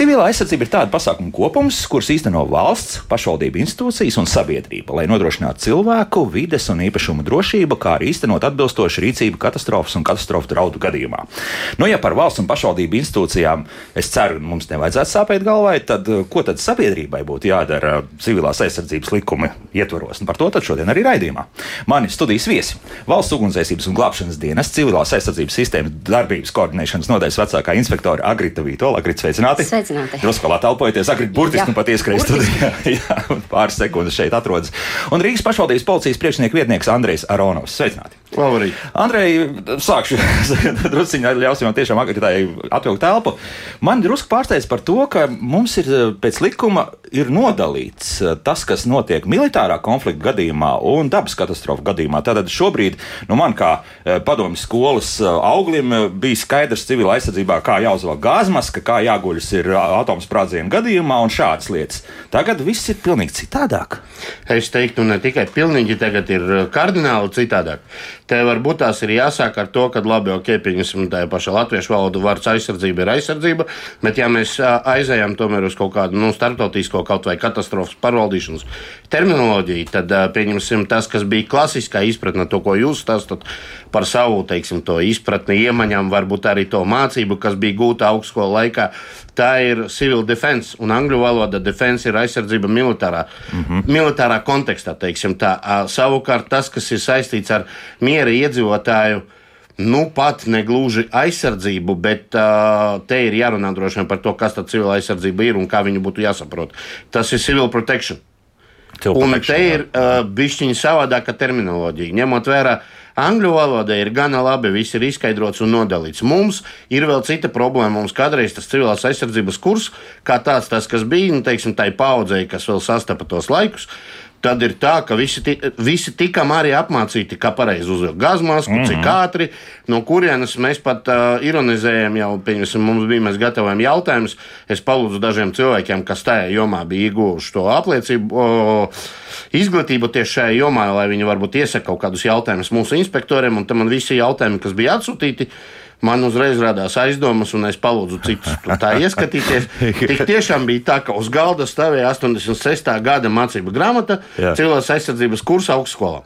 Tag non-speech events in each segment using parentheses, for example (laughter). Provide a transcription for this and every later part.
Civilā aizsardzība ir tāda pasākuma kopums, kuras īsteno valsts, pašvaldību institūcijas un sabiedrība, lai nodrošinātu cilvēku, vides un īpašumu drošību, kā arī īstenot atbilstošu rīcību katastrofas un katastrofu draudu gadījumā. Nu, ja par valsts un pašvaldību institūcijām es ceru, mums nevajadzētu sāpēt galvai, tad eh, ko tad sabiedrībai būtu jādara civilās aizsardzības likuma ietvaros? Un par to šodien arī raidījumā. Mani studijas viesi - valsts ugunsdzēsības un glābšanas dienas, civilās aizsardzības sistēmas darbības koordinēšanas nodaļas vecākā inspektora Agrita Vītola. Agrita, sveicināti! Sveicināti! Drusku vēl atelpojoties, Agrita burtiski nu pat ieskrēja studijā. (laughs) Jā, pāris sekundes šeit atrodas. Un Rīgas pašvaldības policijas priekšnieku vietnieks Andrejs Aronovs. Sveicināti! Labrīt! Andrej, sākšu (laughs) drusciņā, ļausim jau tiešām agritai atvilkt telpu. Man drusku pārsteidz par to, ka mums ir pēc likuma ir nodalīts tas, kas notiek militārā konflikta gadījumā un dabas katastrofu gadījumā. Tātad šobrīd, nu man kā padomju skolas auglim bija skaidrs civilā aizsardzībā, kā jāuzvelk gāzmaska, kā jāguļas ir atomsprādzienu gadījumā un šādas lietas. Tagad viss ir pilnīgi citādāk. Es teiktu, ne tikai pilnīgi, tagad ir kardināli citādāk. Te varbūt tās ir jāsāk ar to, ka labi, ok, pieņemsim tā paša latviešu valodu vārds aizsardzība ir aizsardzība, bet ja mēs aizējām tomēr uz kaut kādu nu, starptautisko kaut vai katastrofas pārvaldīšanas terminoloģiju, tad pieņemsim tas, kas bija klasiskā izpratne, to, ko jūs stāstat par savu, teiksim, to izpratni iemaņām, varbūt arī to mācību, kas bija gūta augstskolas laikā. Tā ir civil defense, un angļu valoda defense ir aizsardzība militārā, mm -hmm. militārā kontekstā, tā. Savukārt tas, kas ir saistīts ar miera iedzīvotāju. Nu, pat ne gluži aizsardzību, bet uh, te ir jārunā droši vien par to, kas tā civila aizsardzība ir un kā viņu būtu jāsaprot. Tas ir civil protection. Un te ir uh, bišķiņa savādāka terminoloģija. Ņemot vērā, angļu valodā ir gana labi, viss ir izskaidrots un nodalīts. Mums ir vēl cita problēma. Mums kādreiz tas civilās aizsardzības kurs, kā tāds, tas, kas bija, nu, teiksim, tai paudzei, kas vēl sastapa tos laikus, Tad ir tā, ka visi, visi tikam arī apmācīti, kā pareizi uzvilkt gazmasku, mm -hmm. cik mhm. ātri, no kurienes mēs pat uh, ironizējam, jau pieņemsim, mums bija, mēs gatavojam jautājumus. Es palūdzu dažiem cilvēkiem, kas tajā jomā bija ieguvuši to apliecību, o, izglītību tieši šajā jomā, lai viņi varbūt iesaka kaut kādus jautājumus mūsu inspektoriem, un tam man visi jautājumi, kas bija atsūtīti man uzreiz radās aizdomas, un es palūdzu citus tā (laughs) ieskatīties. Tik tiešām bija tā, ka uz galda stāvēja 86. gada mācību grāmata Civilās aizsardzības kursa augstskolā.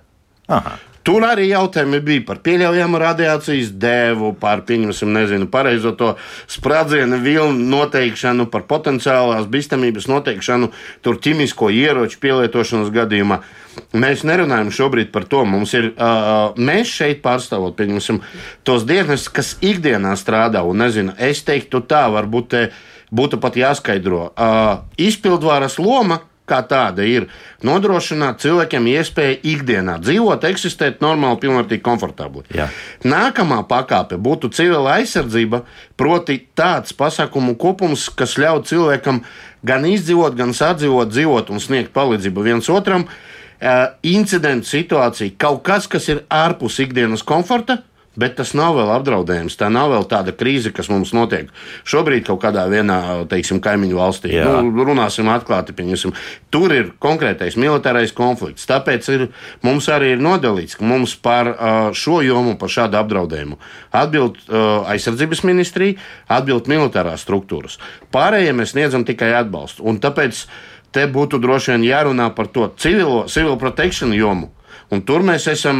Aha. Tur arī jautājumi bija par pieļaujamu radiācijas devu, par, pieņemsim, nezinu, pareizo to sprādzienu vilnu noteikšanu, par potenciālās bīstamības noteikšanu, tur ķimisko ieroču pielietošanas gadījumā. Mēs nerunājam šobrīd par to. Mums ir, uh, mēs šeit pārstāvot, pieņemsim, tos dienas, kas ikdienā strādā, un nezinu, es teiktu tā, varbūt te būtu pat jāskaidro. Uh, izpildvaras loma kā tāda ir nodrošināt cilvēkiem iespēju ikdienā dzīvot, eksistēt normāli, pilnvērtīgi, komfortabli. Jā. Nākamā pakāpe būtu civila aizsardzība, proti tāds pasākumu kopums, kas ļauj cilvēkam gan izdzīvot, gan sadzīvot, dzīvot un sniegt palīdzību viens otram. Incidentu situācija, kaut kas, kas ir ārpus ikdienas komforta, Bet tas nav vēl apdraudējums. Tā nav vēl tāda krīze, kas mums notiek šobrīd kaut kādā vienā, teiksim, kaimiņu valstī. Jā. Nu, runāsim atklāti, pieņemsim. Tur ir konkrētais militārais konflikts. Tāpēc ir, mums arī ir nodalīts, ka mums par šo jomu, par šādu apdraudējumu atbild aizsardzības ministrija, atbild militārās struktūras. Pārējiem mēs sniedzam tikai atbalstu. Un tāpēc te būtu droši vien jārunā par to civilo, civil protection jomu Un tur mēs esam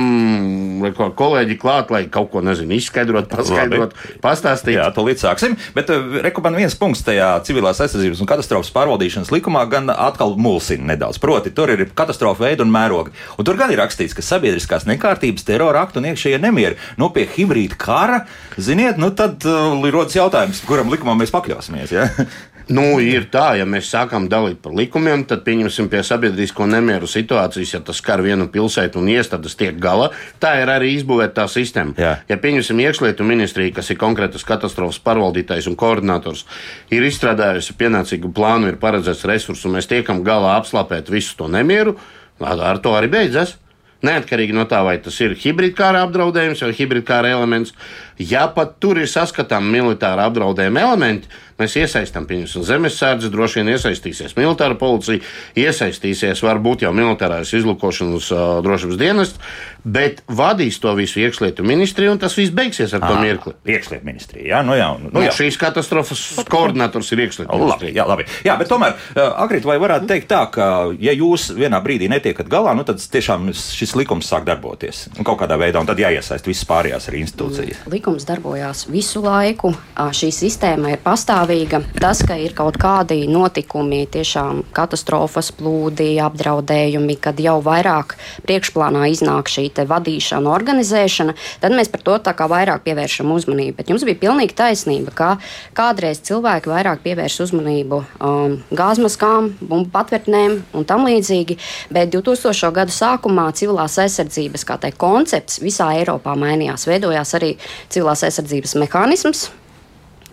ko, kolēģi klāt, lai kaut ko nezinu, izskaidrot, paskaidrot, Labi. pastāstīt. Jā, to līdz sāksim. Bet eh, rekomendācija viens punkts tajā civilās aizsardzības un katastrofas pārvaldīšanas likumā gan atkal mulsina nedaudz. Proti, tur ir katastrofa veidi un mērogi. Un tur gan ir rakstīts, ka sabiedriskās nekārtības, terora aktu un iekšējie nemieri, nu pie hibrīda kara, ziniet, nu tad uh, rodas jautājums, kuram likumam mēs pakļausimies. Ja? (laughs) Nu, ir tā, ja mēs sākam dalīt par likumiem, tad pieņemsim pie sabiedrisko nemieru situācijas, ja tas skar vienu pilsētu un iestādes tiek gala. Tā ir arī izbūvēta tā sistēma. Jā. Ja pieņemsim iekšlietu ministriju, kas ir konkrētas katastrofas pārvaldītājs un koordinators, ir izstrādājusi pienācīgu plānu, ir paredzēts resursus, un mēs tiekam galā apslāpēt visu to nemieru, ar to arī beidzas. Neatkarīgi no tā, vai tas ir hibridkāra apdraudējums vai hibridkāra elements, Ja pat tur ir saskatāms militāra apdraudējuma elementi, mēs iesaistām viņus. Zemesardze droši vien iesaistīsies, militāra policija iesaistīsies, varbūt jau militārās izlūkošanas uh, drošības dienests, bet vadīs to visu iekšlietu ministriju, un tas viss beigsies ar to mirkli. Iekšlietu ministrija, jā, nu jā. Nu, nu, jā. Šīs katastrofas koordinators ir iekšlietu ministrija. Labi, jā, labi. Jā, bet tomēr, Agrit, vai varētu teikt tā, ka, ja jūs vienā brīdī netiekat galā, nu, tad tiešām šis likums sāk darboties nu, kaut kādā veidā, un tad jāiesaist visas pārējās arī institūcijas. Likums darbojās visu laiku. Šī sistēma ir pastāvīga. Tas, ka ir kaut kādi notikumi, tiešām katastrofas, plūdi, apdraudējumi, kad jau vairāk priekšplānā iznāk šī vadīšana, organizēšana, tad mēs par to tā kā vairāk pievēršam uzmanību. Bet jums bija pilnīgi taisnība, ka kādreiz cilvēki vairāk pievērš uzmanību um, gāzmaskām, bumbu patvērtnēm un tam līdzīgi, bet 2000. gadu sākumā civilās aizsardzības teikt, koncepts visā Eiropā mainījās. Veidojās arī civilās aizsardzības mehānisms,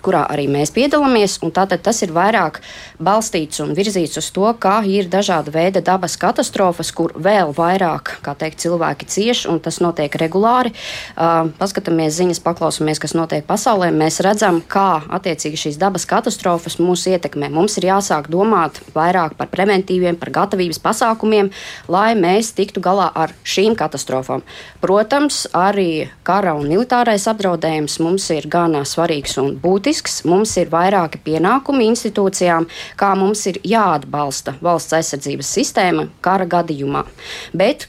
kurā arī mēs piedalāmies. Tātad tas ir vairāk balstīts un virzīts uz to, kā ir dažāda veida dabas katastrofas, kur vēl vairāk teikt, cilvēki cieš, un tas notiek regulāri. Uh, paskatāmies ziņas, paklausāmies, kas notiek pasaulē. Mēs redzam, kā attiecīgi šīs dabas katastrofas mūs ietekmē. Mums ir jāsāk domāt vairāk par preventīviem, par gatavības pasākumiem, lai mēs tiktu galā ar šīm katastrofām. Protams, arī kara un militārais apdraudējums mums ir gan svarīgs un būtisks. Mums ir vairāki pienākumi institūcijām, kā mums ir jāatbalsta valsts aizsardzības sistēma kara gadījumā. Bet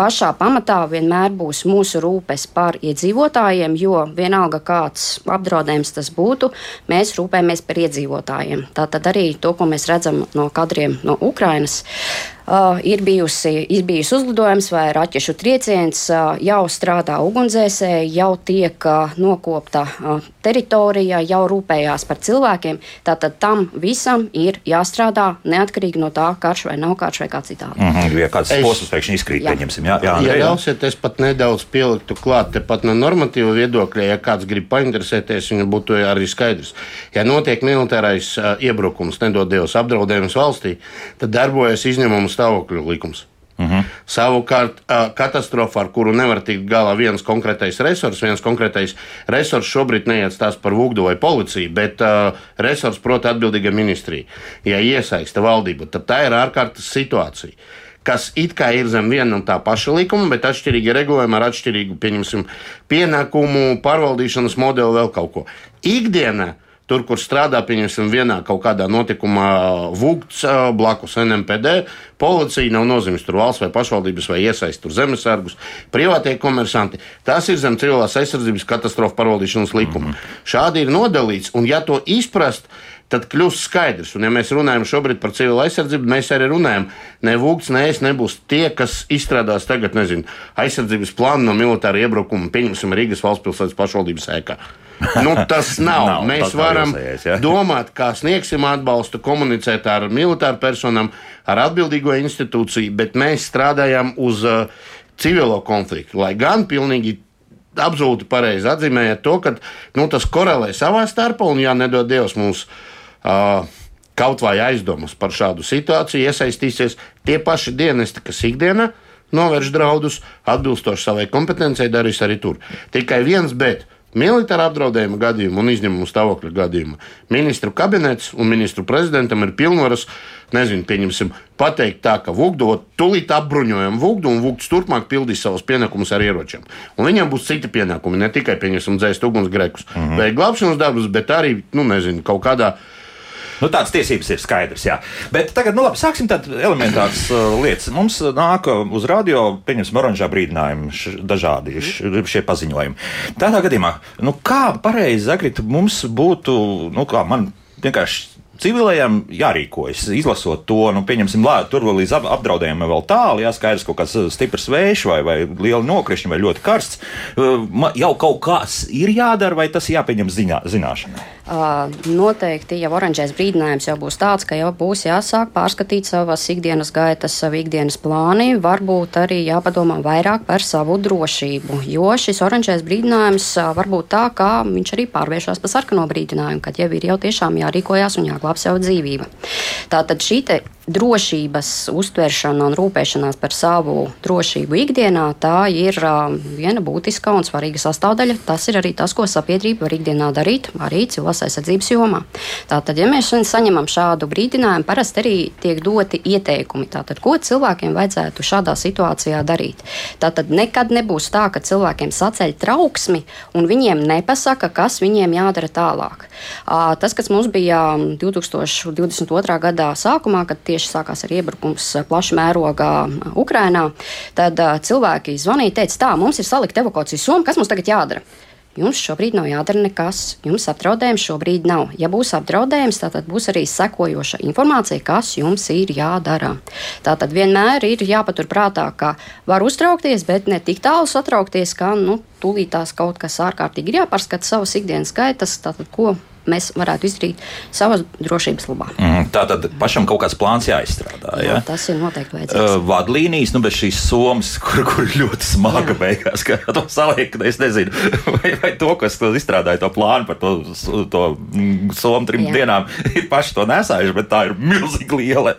pašā pamatā vienmēr būs mūsu rūpes par iedzīvotājiem, jo vienalga kāds apdraudējums tas būtu, mēs rūpējamies par iedzīvotājiem. Tā tad arī to, ko mēs redzam no kadriem no Ukrainas. Uh, ir, bijusi, ir bijis uzlidojums vai raķešu trieciens, uh, jau strādā ugunsdzēsēji, jau tiek uh, nokopta uh, teritorija, jau rūpējās par cilvēkiem. Tātad tam visam ir jāstrādā neatkarīgi no tā, karš vai nav karš vai kā citādi. Mm -hmm, ja kāds es, posms pēkšņi izkrīt, jā. pieņemsim. Jā, jā, ja ļausiet, es pat nedaudz pieliktu klāt, tepat no normatīva viedokļa, ja kāds grib painteresēties, viņam būtu arī skaidrs. Ja notiek militārais uh, iebrukums, nedod Dievs apdraudējums valstī, tad darbojas izņēmums stāvokļu likums. Uh mhm. -huh. Savukārt, katastrofa, ar kuru nevar tikt galā viens konkrētais resurs, viens konkrētais resurs šobrīd neiet tās par vūgdu vai policiju, bet uh, resurs, proti, atbildīga ministrija. Ja iesaista valdība, tad tā ir ārkārtas situācija. Kas it kā ir zem viena un tā paša likuma, bet atšķirīgi regulējumi ar atšķirīgu pienākumu, pārvaldīšanas modeli, vēl kaut ko. Ikdienā uh, Tur, kur strādā, pieņemsim, vienā kaut kādā notikumā VUGts blakus NMPD, policija nav nozīmes tur valsts vai pašvaldības vai iesaist tur zemesargus, privātie komersanti. Tas ir zem civilās aizsardzības katastrofu pārvaldīšanas likuma. Mm -hmm. Šādi ir nodalīts, un ja to izprast, tad kļūst skaidrs. Un, ja mēs runājam šobrīd par civilu aizsardzību, mēs arī runājam, ne Vūks, ne es nebūs tie, kas izstrādās tagad, nezinu, aizsardzības plānu no militāra iebrukuma, pieņemsim, Rīgas valsts pilsētas pašvaldības ēkā. (laughs) Nu, tas (laughs) nav. nav Mēs varam jūsējies, ja? domāt, kā sniegsim atbalstu, komunicēt ar militāru personām, ar atbildīgo institūciju, bet mēs strādājam uz uh, civilo konfliktu. Lai gan pilnīgi absolūti pareizi atzīmējat to, ka nu, tas korelē savā starpā, un, ja nedod Dievs mums uh, kaut vai aizdomas par šādu situāciju, iesaistīsies tie paši dienesti, kas ikdienā novērš draudus, atbilstoši savai kompetencijai, darīs arī tur. Tikai viens bet militāra apdraudējuma gadījumā un izņēmumu stāvokļa gadījumā ministru kabinets un ministru prezidentam ir pilnvaras, nezinu, pieņemsim, pateikt tā, ka Vugdo tūlīt apbruņojam Vugdu un Vugds turpmāk pildīs savus pienākumus ar ieročiem. Un viņam būs citi pienākumi, ne tikai, pieņemsim, dzēst ugunsgrēkus mm -hmm. vai glābšanas darbus, bet arī, nu, nezinu, kaut kādā veidā Nu, tādas tiesības ir skaidrs. Jā. Bet tagad, nu, labi, sāksim tādu elementāras uh, lietas. Mums nāk uz radio, pieņemsim, oranžā brīdinājumu, š, dažādi š, šie paziņojumi. Tādā gadījumā, nu, kā pareizi, Zagrit, mums būtu, nu, kā man vienkārši civilajam jārīkojas. Izlasot to, nu, pieņemsim, lē, tur vēl līdz apdraudējumam vēl tālu, jāskaidrs kaut kāds uh, stiprs vējš vai, vai liela nokrišņa vai ļoti karsts. Uh, jau kaut kas ir jādara, vai tas jāpieņem ziņā, zināšanai? Noteikti jau oranžais brīdinājums jau būs tāds, ka jau būs jāsāk pārskatīt savas ikdienas gaitas, savu ikdienas plāni, varbūt arī jāpadomā vairāk par savu drošību, jo šis oranžais brīdinājums var būt tā, ka viņš arī pārvēršas par sarkano brīdinājumu, kad jau ir jau tiešām jārīkojas un jāglāb savu dzīvību. Tātad šī drošības uztveršana un rūpēšanās par savu drošību ikdienā, tā ir uh, viena būtiska un svarīga sastāvdaļa. Tas ir arī tas, ko sabiedrība var ikdienā darīt, arī cilvēks aizsardzības jomā. Tātad, ja mēs saņemam šādu brīdinājumu, parasti arī tiek doti ieteikumi, tātad, ko cilvēkiem vajadzētu šādā situācijā darīt. Tātad nekad nebūs tā, ka cilvēkiem saceļ trauksmi un viņiem nepasaka, kas viņiem jādara tālāk. Tas, kas mums bija 2022. gadā sākumā, kad tieši sākās ar iebrukums plaša mērogā Ukrainā, tad uh, cilvēki zvanīja, teica, tā, mums ir salikta evakuācijas summa, kas mums tagad jādara? Jums šobrīd nav jādara nekas. Jums apdraudējums šobrīd nav. Ja būs apdraudējums, tad būs arī sekojoša informācija, kas jums ir jādara. Tā tad vienmēr ir jāpaturprātā, ka var uztraukties, bet ne tik tālu satraukties, ka nu, tūlītās kaut kas ārkārtīgi ir jāpārskata savas ikdienas gaitas, tātad ko mēs varētu izdarīt savas drošības labā. Mm, tā tad pašam kaut kāds plāns jāizstrādā. Jā, ja? Tas ir noteikti vajadzīgs. Uh, vadlīnijas, nu, bez šīs somas, kur, kur ļoti smaga jā. beigās, ka to saliek, es nezinu, (laughs) vai, vai to, kas to izstrādāja to plānu par to, to mm, somu trim jā. dienām, (laughs) ir paši to nesājuši, bet tā ir milzīgi liela.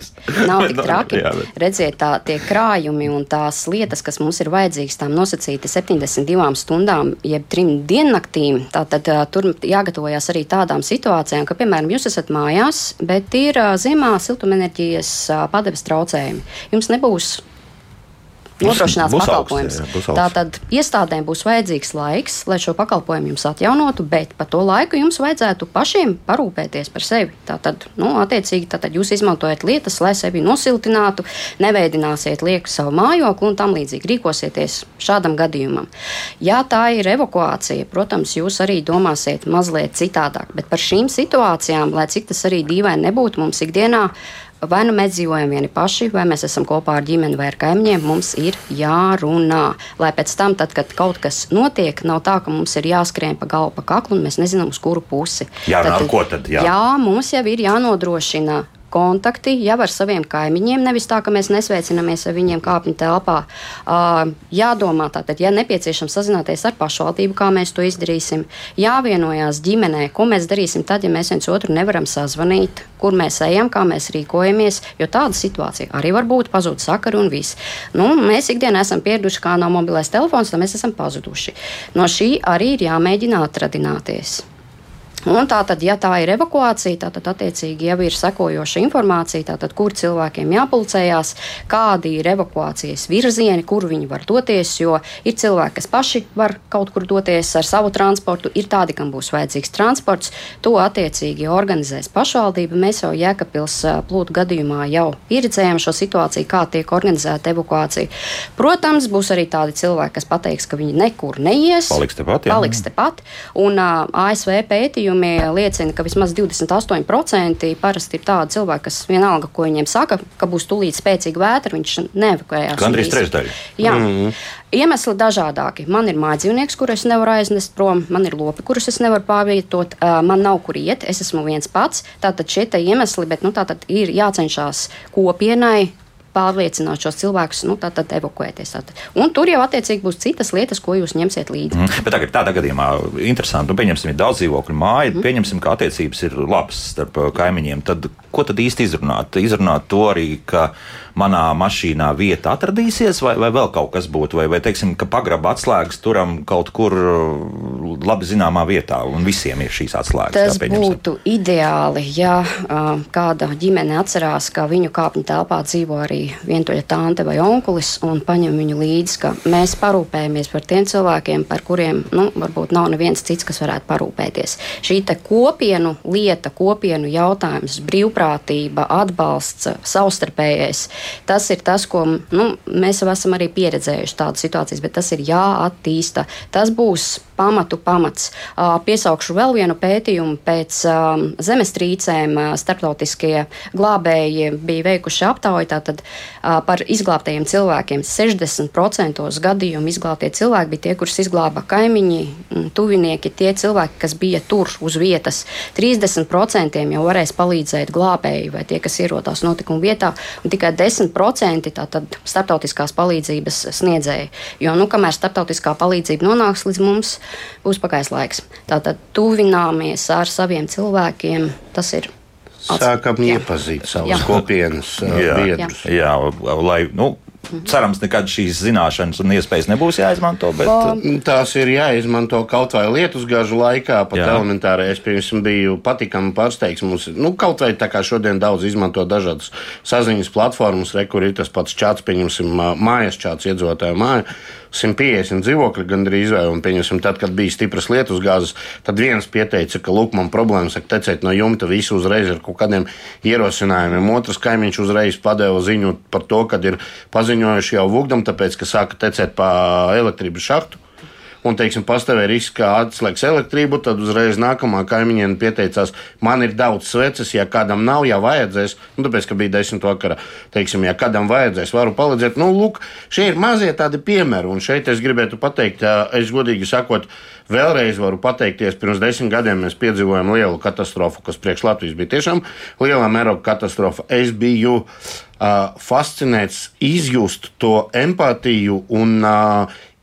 Nav (laughs) tik traki. Jā, bet... Redziet, tā tie krājumi un tās lietas, kas mums ir vajadzīgas, tām nosacīti 72 stundām, jeb trim diennaktīm, tātad uh, tur jāgatavojas arī tādā tādām situācijām, ka, piemēram, jūs esat mājās, bet ir ziemā siltumenerģijas padeves traucējumi. Jums nebūs nodrošināts būs pakalpojums. Augsts, jā, Tātad iestādēm būs vajadzīgs laiks, lai šo pakalpojumu jums atjaunotu, bet pa to laiku jums vajadzētu pašiem parūpēties par sevi. Tātad, nu, attiecīgi, tātad jūs izmantojat lietas, lai sevi nosiltinātu, neveidināsiet lieku savu mājokli un tam līdzīgi rīkosieties šādam gadījumam. Ja tā ir evakuācija, protams, jūs arī domāsiet mazliet citādāk, bet par šīm situācijām, lai cik tas arī dīvaini nebūtu, mums ikdienā vai nu mēs dzīvojam vieni paši, vai mēs esam kopā ar ģimeni vai ar kaimiņiem, mums ir jārunā. Lai pēc tam, tad, kad kaut kas notiek, nav tā, ka mums ir jāskrien pa galvu, pa kaklu un mēs nezinām, uz kuru pusi. Jā, tad, ko tad? Jā. jā, mums jau ir jānodrošina kontakti jau ar saviem kaimiņiem, nevis tā, ka mēs nesveicinamies ar viņiem kāpņu telpā. Uh, jādomā, tātad, ja nepieciešams sazināties ar pašvaldību, kā mēs to izdarīsim, jāvienojās ģimenē, ko mēs darīsim tad, ja mēs viens otru nevaram sazvanīt, kur mēs ejam, kā mēs rīkojamies, jo tāda situācija arī var būt pazūd sakaru un viss. Nu, mēs ikdienā esam pieraduši, kā nav mobilais telefons, tad mēs esam pazuduši. No šī arī ir jāmēģina atradināties. Un tā tad, ja tā ir evakuācija, tad attiecīgi jau ir sekojoša informācija, tātad, kur cilvēkiem jāpulcējās, kādi ir evakuācijas virzieni, kur viņi var doties. Jo ir cilvēki, kas paši var kaut kur doties ar savu transportu, ir tādi, kam būs vajadzīgs transports. To attiecīgi organizēs pašvaldība. Mēs jau Jēkabils plūdu gadījumā jau pieredzējām šo situāciju, kā tiek organizēta evakuācija. Protams, būs arī tādi cilvēki, kas pateiks, ka viņi nekur neies. Paliks tepat. Paliks tepat. Un uh, ASV pētījumi pētījumi liecina, ka vismaz 28% parasti ir tādi cilvēki, kas vienalga, ko viņiem saka, ka būs tūlīt spēcīga vētra, viņš neevakuējās. Gandrīz trešdaļa. Jā. Mm -hmm. Iemesli dažādāki. Man ir mājdzīvnieks, kurus es nevaru aiznest prom, man ir lopi, kurus es nevaru pārvietot, man nav kur iet, es esmu viens pats. Tātad šie iemesli, bet nu, ir jācenšas kopienai pārliecināt šos cilvēkus, nu, tātad evakuēties. Tātad. Un tur jau attiecīgi būs citas lietas, ko jūs ņemsiet līdzi. Mm. Bet tagad tādā gadījumā interesanti, nu, pieņemsim, ir daudz dzīvokļu māju, mm. pieņemsim, ka attiecības ir labas starp uh, kaimiņiem. Tad ko tad īsti izrunāt? Izrunāt to arī, ka manā mašīnā vieta atradīsies, vai, vai vēl kaut kas būtu, vai, vai teiksim, ka pagraba atslēgas turam kaut kur uh, labi zināmā vietā, un visiem ir šīs atslēgas. Tas jā, būtu ideāli, ja uh, kāda ģimene atcerās, ka viņu kāpņu telpā dzīvo arī vientuļa tante vai onkulis un paņem viņu līdzi, ka mēs parūpējamies par tiem cilvēkiem, par kuriem nu, varbūt nav neviens cits, kas varētu parūpēties. Šī kopienu lieta, kopienu jautājums, brīvprātība, atbalsts, savstarpējais, tas ir tas, ko nu, mēs jau esam arī pieredzējuši tādas situācijas, bet tas ir jāattīsta. Tas būs pamatu pamats. Piesaukšu vēl vienu pētījumu pēc zemestrīcēm. Starptautiskie glābēji bija veikuši aptauju tātad, par izglābtajiem cilvēkiem. 60% gadījumu izglābtie cilvēki bija tie, kurus izglāba kaimiņi, tuvinieki, tie cilvēki, kas bija tur uz vietas. 30% jau varēs palīdzēt glābēji vai tie, kas ierodās notikuma vietā, un tikai 10% tātad starptautiskās palīdzības sniedzēji. Jo, nu, kamēr starptautiskā palīdzība nonāks līdz mums, būs pagājis laiks. Tātad tuvināmies ar saviem cilvēkiem, tas ir Sākam jā. iepazīt savus kopienas (laughs) biedrus. Jā, jā, lai, nu, cerams, nekad šīs zināšanas un iespējas nebūs jāizmanto. Bet... Nu, tās ir jāizmanto kaut vai lietus gāžu laikā, pat elementāri. Es pirms biju patīkami pārsteigts. Mums nu, kaut vai tā kā šodien daudz izmanto dažādas saziņas platformas, re, kur ir tas pats čats, pieņemsim, mājas čats iedzīvotāju māju 150 dzīvokļi gandrīz vai, un, pieņemsim, tad, kad bija stipras lietus gāzes, tad viens pieteica, ka, lūk, man problēmas ar tecēt no jumta visu uzreiz ar kaut kādiem ierosinājumiem. Otrs kaimiņš uzreiz padeva ziņu par to, kad ir paziņojuši jau vugdam, tāpēc, ka sāka tecēt pa elektrības šahtu un, teiksim, pastāvēja risks, ka atslēgs elektrību, tad uzreiz nākamā kaimiņiene pieteicās, man ir daudz sveces, ja kādam nav, ja vajadzēs, nu, tāpēc, ka bija desmit vakara, teiksim, ja kādam vajadzēs, varu palīdzēt. Nu, lūk, šie ir mazie tādi piemēri, un šeit es gribētu pateikt, es godīgi sakot, Vēlreiz varu pateikties, pirms desmit gadiem mēs piedzīvojām lielu katastrofu, kas priekš Latvijas bija tiešām liela mēroga katastrofa. Es biju uh, fascinēts izjust to empātiju un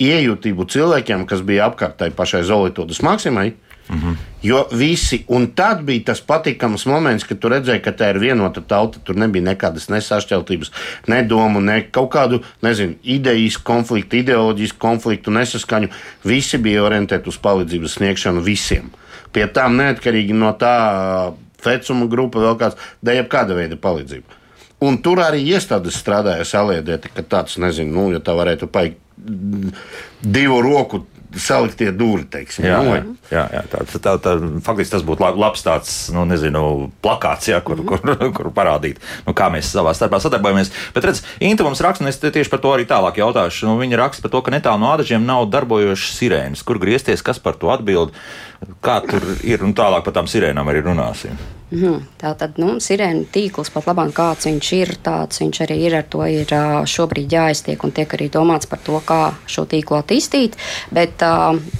iejūtību cilvēkiem, kas bija apkārt pašai Zolītodas maksimai. Mm -hmm. Jo visi, un tad bija tas patīkams moments, kad tu redzēji, ka tā ir vienota tauta. Tur nebija nekādas nesašķeltības, ne domu, ne kaut kādu, nezinu, idejas konfliktu, ideoloģisku konfliktu, nesaskaņu. Visi bija orientēti uz palīdzības sniegšanu visiem. Pie tām neatkarīgi no tā vecuma grupa, vēl kāds, da jebkāda veida palīdzība. Un tur arī iestādes strādāja saliedēti, ka tāds, nezinu, nu, ja tā varētu paiet divu roku saliktie dūri. Teiksim, jā, nu, jā, jā, jā, tā, tā, tā, faktiski tas būtu labs tāds, nu, nezinu, plakāts, jā, kur, kur, (laughs) kur parādīt, nu, kā mēs savā starpā sadarbojamies. Bet, redz, Inta mums raksta, un es tieši par to arī tālāk jautāšu. Nu, viņa raksta par to, ka netālu no ādažiem nav darbojošas sirēnas. Kur griezties, kas par to atbild, kā tur ir, un tālāk par tām sirēnām arī runāsim. Mhm. Tā tad nu, sirēna tīkls pat labāk kāds viņš ir, tāds viņš arī ir. Ar to ir šobrīd jāiztiek un tiek arī domāts par to, kā šo tīklu attīstīt. Bet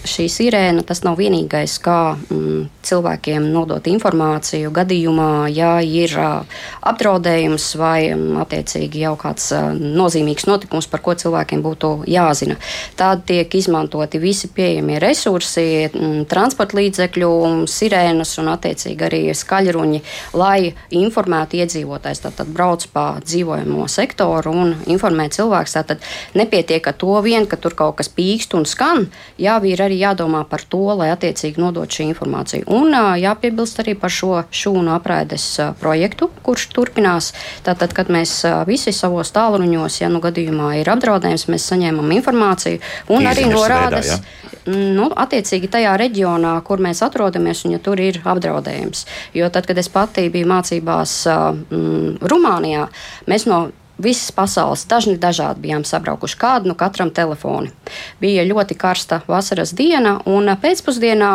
šī sirēna tas nav vienīgais, kā mm, cilvēkiem nodot informāciju gadījumā, ja ir apdraudējums vai mm, attiecīgi jau kāds nozīmīgs notikums, par ko cilvēkiem būtu jāzina. Tad tiek izmantoti visi pieejamie resursi, mm, transporta līdzekļu, sirēnas un attiecīgi arī skaļruņi lai informētu iedzīvotājs. Tad brauc pa dzīvojamo sektoru un informē cilvēks. Tad nepietiek ar to vien, ka tur kaut kas pīkst un skan. Jā, ir arī jādomā par to, lai attiecīgi nodot šī informācija. Un jāpiebilst arī par šo šūnu apraides projektu, kurš turpinās. Tātad, kad mēs visi savos tālruņos, ja nu gadījumā ir apdraudējums, mēs saņēmam informāciju un Īziņas arī norādes. Veidā, ja? nu, attiecīgi tajā reģionā, kur mēs atrodamies, un ja tur ir apdraudējums. Jo tad, kad es pati biju mācībās mm, Rumānijā, mēs no visas pasaules, dažni dažādi bijām sabraukuši. Kādu nu katram telefoni. Bija ļoti karsta vasaras diena, un pēcpusdienā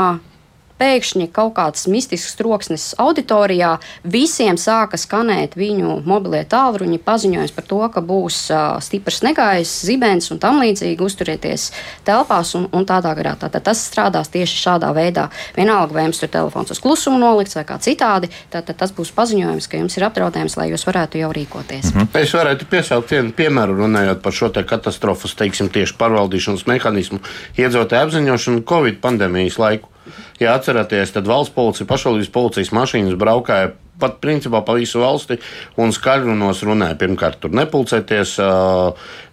pēkšņi kaut kāds mistisks troksnis auditorijā, visiem sāka skanēt viņu mobilie tālruņi, paziņojums par to, ka būs uh, stiprs negaiss, zibens un tam līdzīgi uzturēties telpās un, un tādā garā. Tātad tas strādās tieši šādā veidā. Vienalga, vai jums tur telefons uz klusumu nolikts vai kā citādi, tad tas būs paziņojums, ka jums ir apdraudējums, lai jūs varētu jau rīkoties. Mm -hmm. Es varētu piesaukt vienu piemēru, runājot par šo katastrofas, teiksim, tieši pārvaldīšanas mehānismu, iedzīvotāju apziņošanu Covid pandēmijas laiku. Ja atceraties, tad valsts policija, pašvaldības policijas mašīnas braukāja pat principā pa visu valsti un skaļrunos runāja. Pirmkārt, tur nepulcēties,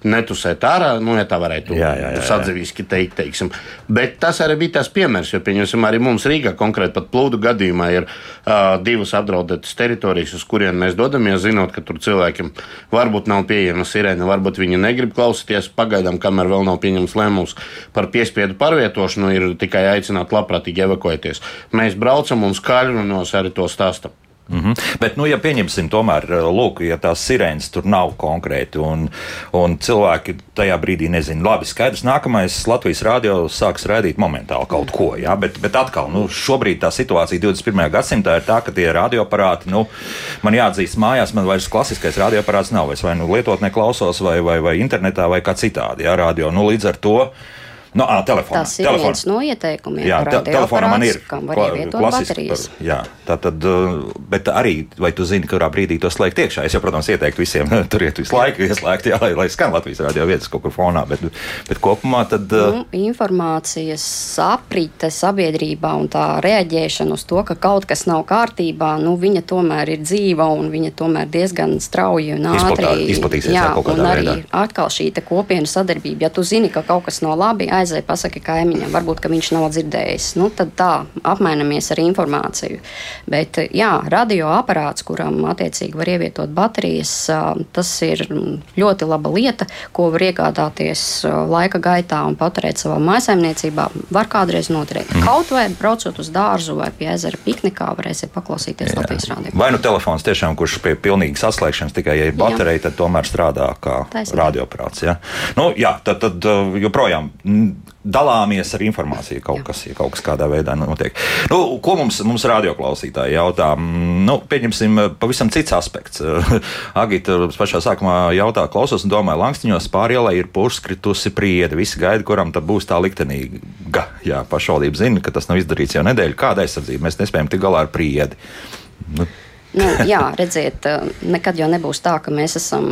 netusēt ārā, nu, ja tā varētu sadzīviski teikt. Teiksim. Bet tas arī bija tas piemērs, jo, pieņemsim, arī mums Rīgā konkrēti pat plūdu gadījumā ir uh, divas apdraudētas teritorijas, uz kurien mēs dodamies, zinot, ka tur cilvēkiem varbūt nav pieejama sirēna, varbūt viņi negrib klausīties pagaidām, kamēr vēl nav pieņemts lēmums par piespiedu pārvietošanu, ir tikai aicināt labprātīgi evakuēties. Mēs braucam un skaļrunos arī to stāstam. Mm -hmm. Bet, nu, ja pieņemsim, tomēr, eh, lūk, ja tās sirēnas tur nav konkrēti, un, un cilvēki tajā brīdī nezina, labi, skaidrs, nākamais Latvijas rādio sāks rādīt momentāli kaut ko, jā, bet, bet atkal, nu, šobrīd tā situācija 21. gadsimtā ir tā, ka tie radioaparāti, nu, man jāatzīst mājās, man vairs klasiskais radioaparāts nav, es vai nu lietotnē klausos, vai, vai, vai internetā, vai kā citādi, jā, radio, nu, līdz ar to. No, ā, telefonā. Tas ir telefonā. viens no ieteikumiem. Jā, te, telefonā man ir. Par, jā, Tātad, bet arī, vai tu zini, kurā brīdī to slēgt iekšā? Es jau, protams, ieteiktu visiem (laughs) turiet visu laiku ieslēgt, jā, lai, lai skan Latvijas radio vietas kaut kur fonā, bet, bet kopumā tad. Nu, informācijas aprite sabiedrībā un tā reaģēšana uz to, ka kaut kas nav kārtībā, nu, viņa tomēr ir dzīva un viņa tomēr diezgan strauji un ātri izplatīsies. Jā, jā un arī veidā. atkal šī kopiena sadarbība. Ja tu zini, ka kaut kas nav labi, aizēj pasaki kaimiņam, varbūt, ka viņš nav dzirdējis. Nu, tad tā, apmainamies ar informāciju. Bet, jā, radioaparāts, kuram attiecīgi var ievietot baterijas, tas ir ļoti laba lieta, ko var iegādāties laika gaitā un paturēt savā mājsaimniecībā. Var kādreiz noturēt. Mm. Kaut vai braucot uz dārzu vai pie ezera piknikā, varēsiet paklausīties jā. Latvijas rādio. Vai nu telefons tiešām, kurš pie pilnīgas atslēgšanas tikai ja ir baterija, jā. tad tomēr strādā kā radioaparāts. Ja? Nu, jā, tad, tad joprojām dalāmies ar informāciju, kaut kas, ja kaut kas kādā veidā notiek. Nu, ko mums, mums radioklausītāji jautā? Mm, nu, pieņemsim, pavisam cits aspekts. (laughs) Agita pašā sākumā jautā, klausos un domāju, Lankstiņos pārielē ir purskritusi priede. Visi gaida, kuram tad būs tā liktenīga. Jā, pašvaldība zina, ka tas nav izdarīts jau nedēļu. Kāda aizsardzība? Mēs nespējam tik galā ar priedi. Nu, Nu, jā, redziet, nekad jau nebūs tā, ka mēs esam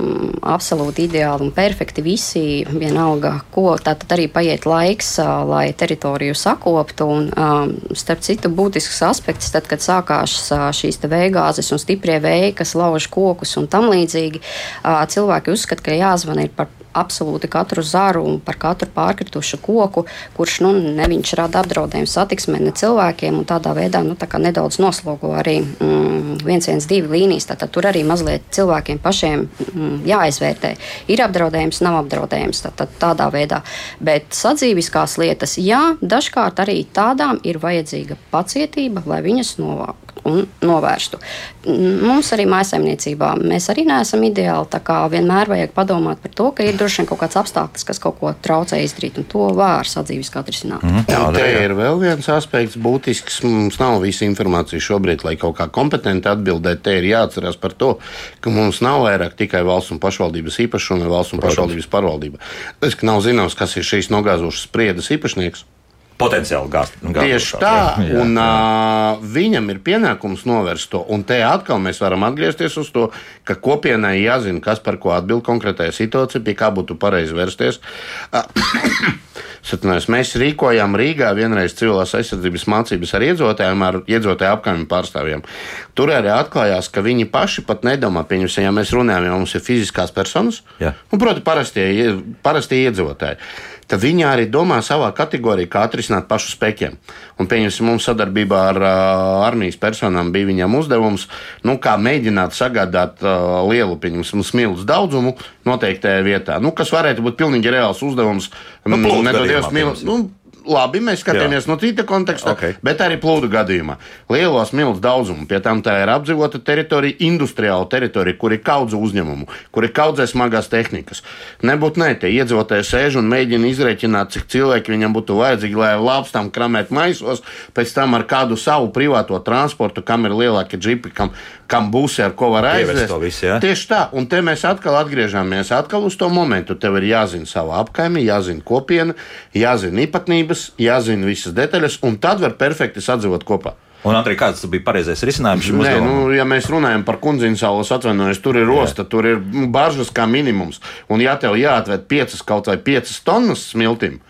absolūti ideāli un perfekti visi. Vienalga, ko tātad arī paiet laiks, lai teritoriju sakoptu. Un, starp citu, būtisks aspekts, tad, kad sākās šīs vējgāzes un stiprie vēji, kas lauž kokus un tam līdzīgi, cilvēki uzskata, ka jāzvan ir par absolūti katru zaru un par katru pārkritušu koku, kurš nu, neviņš rada apdraudējumu satiksmē ne cilvēkiem, tādā veidā nu, tā nedaudz noslogo arī mm, 112 līnijas. Tātad tur arī mazliet cilvēkiem pašiem mm, jāizvērtē, ir apdraudējums, nav apdraudējums tātad, tādā veidā. Bet sadzīviskās lietas, jā, dažkārt arī tādām ir vajadzīga pacietība, lai viņas novāktu un novērstu. Mums arī mājsaimniecībā mēs arī neesam ideāli. Tā kā vienmēr vajag padomāt par to, ka ir droši vien kaut kāds apstākļus, kas kaut ko traucē izdarīt, un to var sadzīviski atrisināt. Mm -hmm. Jā, te ir vēl viens aspekts būtisks. Mums nav visa informācija šobrīd, lai kaut kā kompetenti atbildētu. Te ir jāatcerās par to, ka mums nav vairāk tikai valsts un pašvaldības īpašuma vai valsts un Protams. pašvaldības pārvaldība. Tas, ka nav zināms, kas ir šīs nogāzošas spriedas īpašnieks potenciāli gāzt. Tieši tā, jā, jā, un jā. Uh, viņam ir pienākums novērst to. Un te atkal mēs varam atgriezties uz to, ka kopienai jāzina, kas par ko atbild konkrētajā situācijā, pie kā būtu pareizi vērsties. (coughs) Satunās, mēs rīkojām Rīgā vienreiz civilās aizsardzības mācības ar iedzīvotājiem, ar iedzīvotāju apkaimju pārstāvjiem. Tur arī atklājās, ka viņi paši pat nedomā, pieņemsim, ja mēs runājam, ja mums ir fiziskās personas, un, proti, parastie, parastie iedzīvotāji tad viņi arī domā savā kategorijā, kā atrisināt pašu spekiem. Un, pieņemsim, mums sadarbībā ar uh, armijas personām bija viņam uzdevums, nu, kā mēģināt sagādāt uh, lielu, pieņemsim, smilšu daudzumu noteiktajā vietā. Nu, kas varētu būt pilnīgi reāls uzdevums. Nu, Nedodies, mīl, nu, labi, mēs skatāmies Jā. no cita konteksta, okay. bet arī plūdu gadījumā. Lielos milzu daudzumu, pie tam tā ir apdzīvota teritorija, industriāla teritorija, kur ir kaudze uzņēmumu, kur ir kaudzē smagās tehnikas. Nebūtu ne, tie iedzīvotāji sēž un mēģina izrēķināt, cik cilvēki viņam būtu vajadzīgi, lai lāpstām kramēt maisos, pēc tam ar kādu savu privāto transportu, kam ir lielākie džipi, kam, kam būs ar ko var aizvest. Visu, ja? Tieši tā, un te mēs atkal atgriežamies atkal uz to momentu. Tev ir jāzina sava apkaime, jāzina kopiena, jāzina īpatnības detaļas, jāzina visas detaļas, un tad var perfekti sadzīvot kopā. Un, Andrej, kāds bija pareizais risinājums šim Nē, nu, ja mēs runājam par kundziņu salas, atvainojos, tur ir osta, Jā. tur ir baržas kā minimums. Un, ja tev jāatved piecas kaut vai piecas tonnas smiltīm,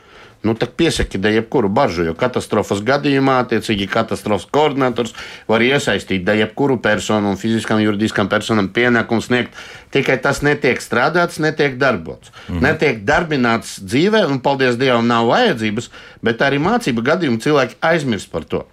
nu, tad piesaki da jebkuru baržu, jo katastrofas gadījumā, attiecīgi, katastrofas koordinators var iesaistīt da jebkuru personu un fiziskam, juridiskam personam pienākumu sniegt. Tikai tas netiek strādāts, netiek darbots. -hmm. Netiek darbināts dzīvē, un paldies Dievam, nav vajadzības, bet arī mācību gadījumā cilvēki aizmirst par to.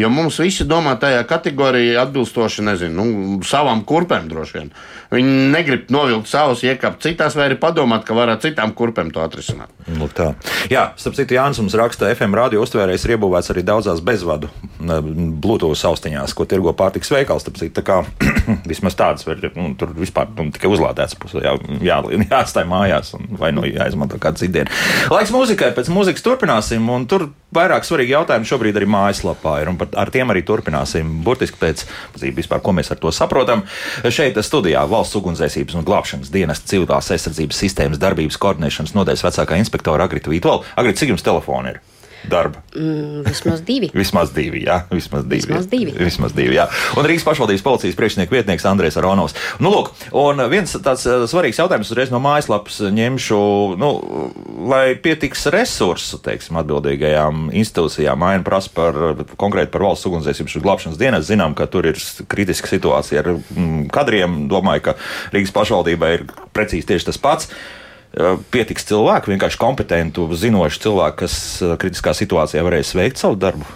Jo mums visi domā tajā kategorijā atbilstoši nezinu, nu, savām kurpēm droši vien. Viņi negrib novilkt savus, iekāpt citās, vai arī padomāt, ka varētu citām kurpēm to atrisināt. Nu, tā. Jā, starp citu, Jānis mums raksta, FM radio uztvērējs ir iebūvēts arī daudzās bezvadu Bluetooth austiņās, ko tirgo pārtiks veikals. Citu, tā kā (clears throat) vismaz tādas var, nu, tur vispār nu, tikai uzlādēts, jā, jā, jāatstāj mājās vai nu jāizmanto kāda cidiena. Laiks mūzikai, pēc mūzikas turpināsim, un tur vairāk svarīgi jautājumi šobrīd arī mājaslapā ir, un par, ar tiem arī turpināsim. Burtiski pēc vispār, ko mēs ar to saprotam. Šeit studijā valsts ugunsdzēsības un glābšanas dienas civilās aizsardzības sistēmas darbības koordinēšanas nodaļas vecākā inspektora Agrita Vītola. Agrita, cik jums telefoni ir? Darba? Mm, vismaz divi. (laughs) vismaz divi, jā. Vismaz divi. Vismaz divi. Vismaz divi jā. Un Rīgas pašvaldības policijas priekšnieks vietnieks Andrēs Aronovs. Nu, lūk, un viens tāds uh, svarīgs jautājums uzreiz no mājaslapas ņemšu, nu, lai pietiks resursu, teiksim, atbildīgajām institūcijām. Aina prasa par konkrēti par valsts ugunsdzēsības un glābšanas dienas. Zinām, ka tur ir kritiska situācija ar mm, kadriem. Domāju, ka Rīgas pašvaldībai ir precīzi tieši tas pats pietiks cilvēku, vienkārši kompetentu, zinošu cilvēku, kas kritiskā situācijā varēs veikt savu darbu?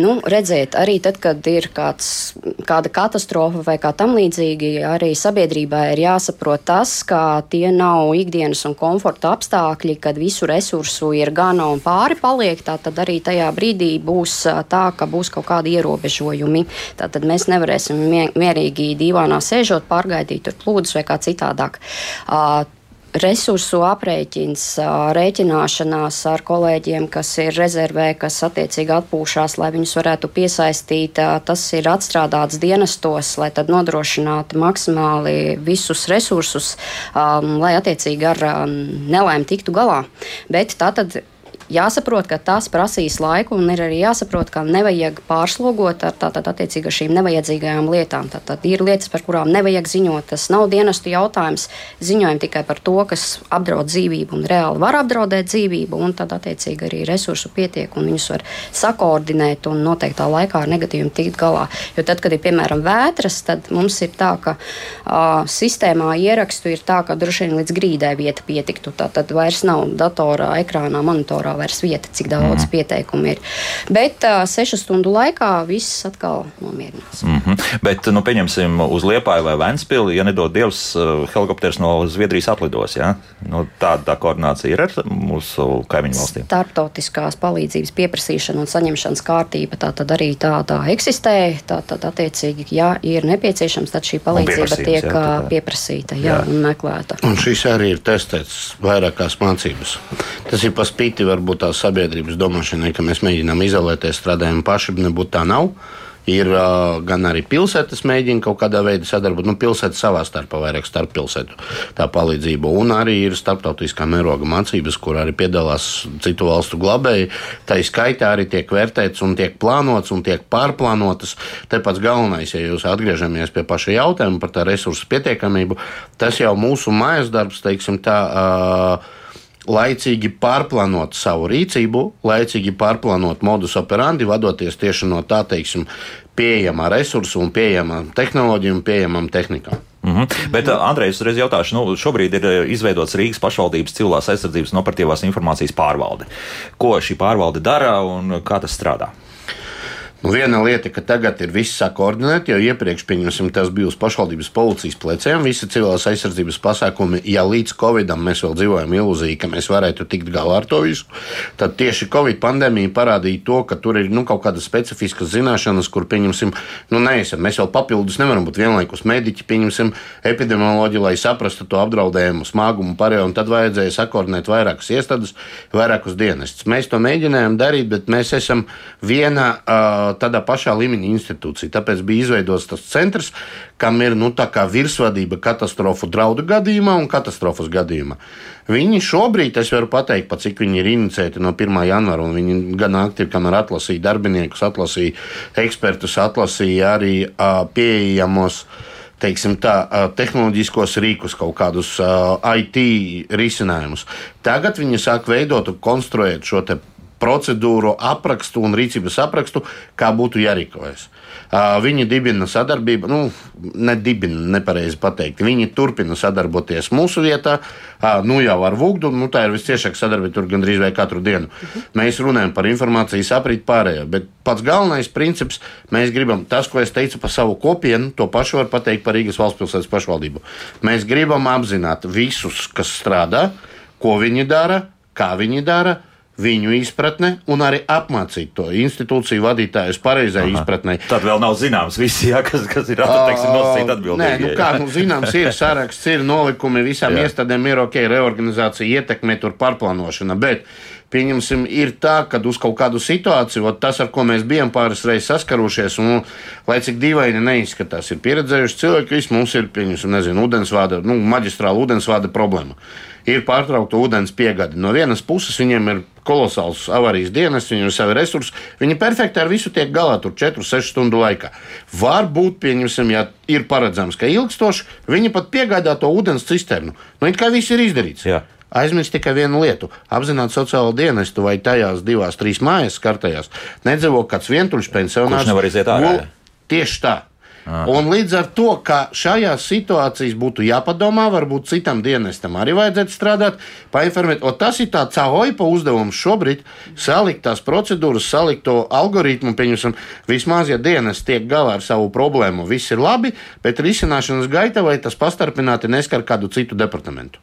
Nu, redziet, arī tad, kad ir kāds, kāda katastrofa vai kā tam līdzīgi, arī sabiedrībai ir jāsaprot tas, ka tie nav ikdienas un komforta apstākļi, kad visu resursu ir gana un pāri paliek. Tad arī tajā brīdī būs tā, ka būs kaut kādi ierobežojumi. Tad mēs nevarēsim mierīgi dīvānā sēžot, pārgaidīt tur plūdus vai kā citādāk. Uh, resursu aprēķins, rēķināšanās ar kolēģiem, kas ir rezervē, kas attiecīgi atpūšās, lai viņus varētu piesaistīt. Tas ir atstrādāts dienestos, lai tad nodrošinātu maksimāli visus resursus, um, lai attiecīgi ar um, nelaimi tiktu galā. Bet tā tad jāsaprot, ka tas prasīs laiku, un ir arī jāsaprot, ka nevajag pārslogot ar tātad attiecīgi ar šīm nevajadzīgajām lietām. Tātad ir lietas, par kurām nevajag ziņot. Tas nav dienestu jautājums. Ziņojam tikai par to, kas apdraud dzīvību un reāli var apdraudēt dzīvību, un tad attiecīgi arī resursu pietiek, un viņus var sakoordinēt un noteiktā laikā ar negatīviem tikt galā. Jo tad, kad ir piemēram vētras, tad mums ir tā, ka uh, sistēmā ierakstu ir tā, ka droši vien līdz grīdai vieta pietiktu. Tad vairs nav datorā, ekrānā, monitorā vairs vieta, cik daudz mm. pieteikumu ir. Bet uh, sešu stundu laikā viss atkal nomierinās. Mm -hmm. Bet, nu, pieņemsim, uz Liepāju vai Vēnspili, ja nedod Dievs, helikopters no Zviedrijas atlidos. Ja? Nu, tāda tā koordinācija ir ar mūsu kaimiņu valstīm. Startautiskās palīdzības pieprasīšana un saņemšanas kārtība tā tad arī tā, tā eksistē. Tā tad, attiecīgi, ja ir nepieciešams, tad šī palīdzība tiek jā, tā. pieprasīta jā, jā. un meklēta. Un šis arī ir testēts vairākās mācības. Tas ir pa spīti varbūt tās sabiedrības domāšanai, ka mēs mēģinām izolēties, strādājam paši, nebūtu tā nav. Ir uh, gan arī pilsētas mēģina kaut kādā veidā sadarboties. Nu, pilsēta savā starpā vairāk starp pilsētu tā palīdzību. Un arī ir starptautiskā mēroga mācības, kur arī piedalās citu valstu glabēji. Tā izskaitā arī tiek vērtēts un tiek plānots un tiek pārplānotas. Te pats galvenais, ja jūs atgriežamies pie paša jautājuma par tā resursu pietiekamību, tas jau mūsu mājas darbs, teiksim tā. Uh, laicīgi pārplānot savu rīcību, laicīgi pārplānot modus operandi, vadoties tieši no tā, teiksim, pieejamā resursa un pieejamām tehnoloģijām un pieejamām tehnikām. Mm -hmm. Bet, uh, Andrejs, uzreiz jautāšu, nu, šobrīd ir uh, izveidots Rīgas pašvaldības cilvēks aizsardzības un operatīvās informācijas pārvalde. Ko šī pārvalde dara un kā tas strādā? Nu, viena lieta, ka tagad ir viss sakoordinēti, jo iepriekš tas bija uz pašvaldības policijas pleciem. Visi civilās aizsardzības pasākumi, ja līdz Covidam mēs vēl dzīvojam ilūziju, ka mēs varētu tikt galā ar to visu, tad tieši Covid pandēmija parādīja to, ka tur ir nu, kaut kādas specifiskas zināšanas, kur pieņemsim, nu, neesam. Mēs vēl papildus nevaram būt vienlaikus mediķi, pieņemsim epidemioloģiju, lai saprastu to apdraudējumu smagumu pārējo, un tad vajadzēja sakoordinēt vairākas iestādes, vairākus dienestus. Mēs to mēģinājām darīt, bet mēs esam viena. Uh, tādā pašā līmeņa institūcija. Tāpēc bija izveidots tas centrs, kam ir nu, virsvadība katastrofu draudu gadījumā un katastrofas gadījumā. Viņi šobrīd, es varu pateikt, pat cik viņi ir inicēti no 1. janvāra, un viņi gan aktīvi, kamēr atlasīja darbiniekus, atlasīja ekspertus, atlasīja arī uh, pieejamos teiksim, tā, tehnoloģiskos rīkus, kaut kādus uh, IT risinājumus. Tagad viņi sāk veidot un konstruēt šo procedūru aprakstu un rīcības aprakstu, kā būtu jārīkojas. Viņi dibina sadarbību, nu, nedibina, nepareizi pateikt. Viņi turpina sadarboties mūsu vietā, nu jau ar Vugdu, nu tā ir visciešāka sadarbība tur gandrīz vai katru dienu. Mhm. Mēs runājam par informācijas aprīt pārējo, bet pats galvenais princips, mēs gribam, tas, ko es teicu par savu kopienu, to pašu var pateikt par Rīgas valsts pilsētas pašvaldību. Mēs gribam apzināt visus, kas strādā, ko viņi dara, kā viņi dara viņu izpratne un arī apmācīt to institūciju vadītājus pareizai Aha. izpratnē. Tad vēl nav zināms, visi, jā, kas, kas ir nosacīti atbildīgi. Nē, nu kā, nu, zināms, ir saraksts, ir nolikumi, visām jā. iestādēm ir ok, reorganizācija, ietekme, tur pārplānošana, bet pieņemsim, ir tā, ka uz kaut kādu situāciju, tas, ar ko mēs bijām pāris reizes saskarušies, un lai cik dīvaini neizskatās, ir pieredzējuši cilvēki, visi mums ir, pieņemsim, nezinu, ūdensvāda, nu, maģistrāla ūdensvāda problēma. Ir pārtraukta ūdens piegāde. No vienas puses viņiem ir kolosāls avārijas dienas, viņiem ir savi resursi. Viņi perfekti ar visu tiek galā tur 4-6 stundu laikā. Varbūt, pieņemsim, ja ir paredzams, ka ilgstoši viņi pat piegādā to ūdens cisternu. Nu, it kā viss ir izdarīts. Jā. Aizmirst tikai vienu lietu. Apzināti sociālo dienestu vai tajās divās, trīs mājas skartajās nedzīvo kāds vientuļš pensionārs. Kurš nevar iziet ārā, jā. Tieši tā. Un līdz ar to, ka šajās situācijās būtu jāpadomā, varbūt citam dienestam arī vajadzētu strādāt, painformēt. O tas ir tāds CAOIPA uzdevums šobrīd - salikt tās procedūras, salikt to algoritmu. Pieņemsim, vismaz, ja dienas tiek galā ar savu problēmu, viss ir labi, bet risināšanas gaita vai tas pastarpināti neskar kādu citu departamentu.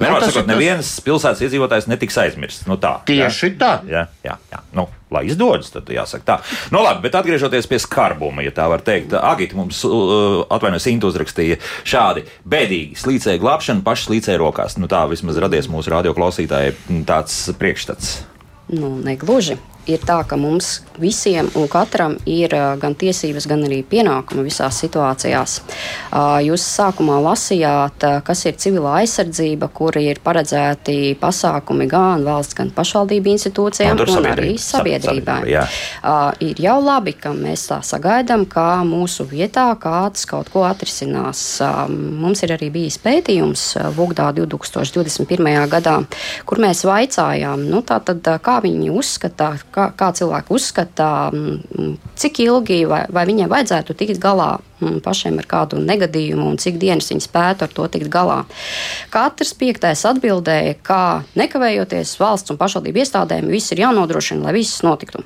Vienmēr tas sakot, neviens pilsētas iedzīvotājs netiks aizmirsts. Nu, tā, Tieši jā. tā. Jā, jā, jā. Nu, lai izdodas, tad jāsaka tā. Nu, labi, bet atgriežoties pie skarbuma, ja tā var teikt, Agita mums uh, atvainojas, Intu uzrakstīja šādi bēdīgi slīcēja glābšana, paši slīcēja rokās. Nu, tā vismaz radies mūsu radioklausītājai tāds priekšstats. Nu, negluži. Ir tā, ka mums visiem un katram ir gan tiesības, gan arī pienākumi visās situācijās. Jūs sākumā lasījāt, kas ir civilā aizsardzība, kur ir paredzēti pasākumi gan valsts, gan pašvaldību institūcijām, un sabiedrība. arī Sab- sabiedrībai. sabiedrība, Ir jau labi, ka mēs tā sagaidām, ka mūsu vietā kāds kaut ko atrisinās. Mums ir arī bijis pētījums ā, Vugdā 2021. gadā, kur mēs vaicājām, nu, tātad, kā viņi uzskata, kā, kā cilvēki uzskata, cik ilgi vai, vai viņiem vajadzētu tikt galā pašiem ar kādu negadījumu un cik dienas viņi spētu ar to tikt galā. Katrs piektais atbildēja, ka nekavējoties valsts un pašvaldību iestādēm viss ir jānodrošina, lai viss notiktu.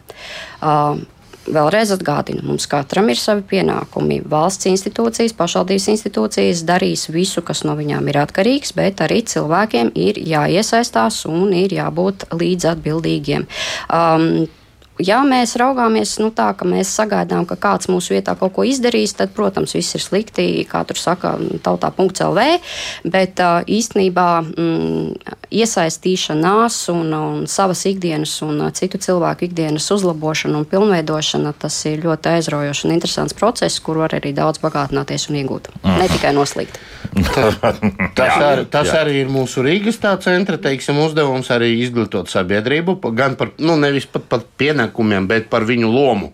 Uh, Vēlreiz atgādinu, mums katram ir savi pienākumi. Valsts institūcijas, pašvaldības institūcijas darīs visu, kas no viņām ir atkarīgs, bet arī cilvēkiem ir jāiesaistās un ir jābūt līdzatbildīgiem. Um, Ja mēs raugāmies nu, tā, ka mēs sagaidām, ka kāds mūsu vietā kaut ko izdarīs, tad, protams, viss ir slikti, kā tur saka, tautā.lv. Bet īstenībā mm, iesaistīšanās un, un savas ikdienas un citu cilvēku ikdienas uzlabošana un pilnveidošana, tas ir ļoti aizraujošs un interesants process, kur var arī daudz bagātināties un iegūt. Mm. Ne tikai noslīgt. (laughs) Tas, Jā, ar, tas jā. arī ir mūsu Rīgas tā centra teiksim, uzdevums arī izglītot sabiedrību, gan par, nu, nevis pat par pienākumiem, bet par viņu lomu.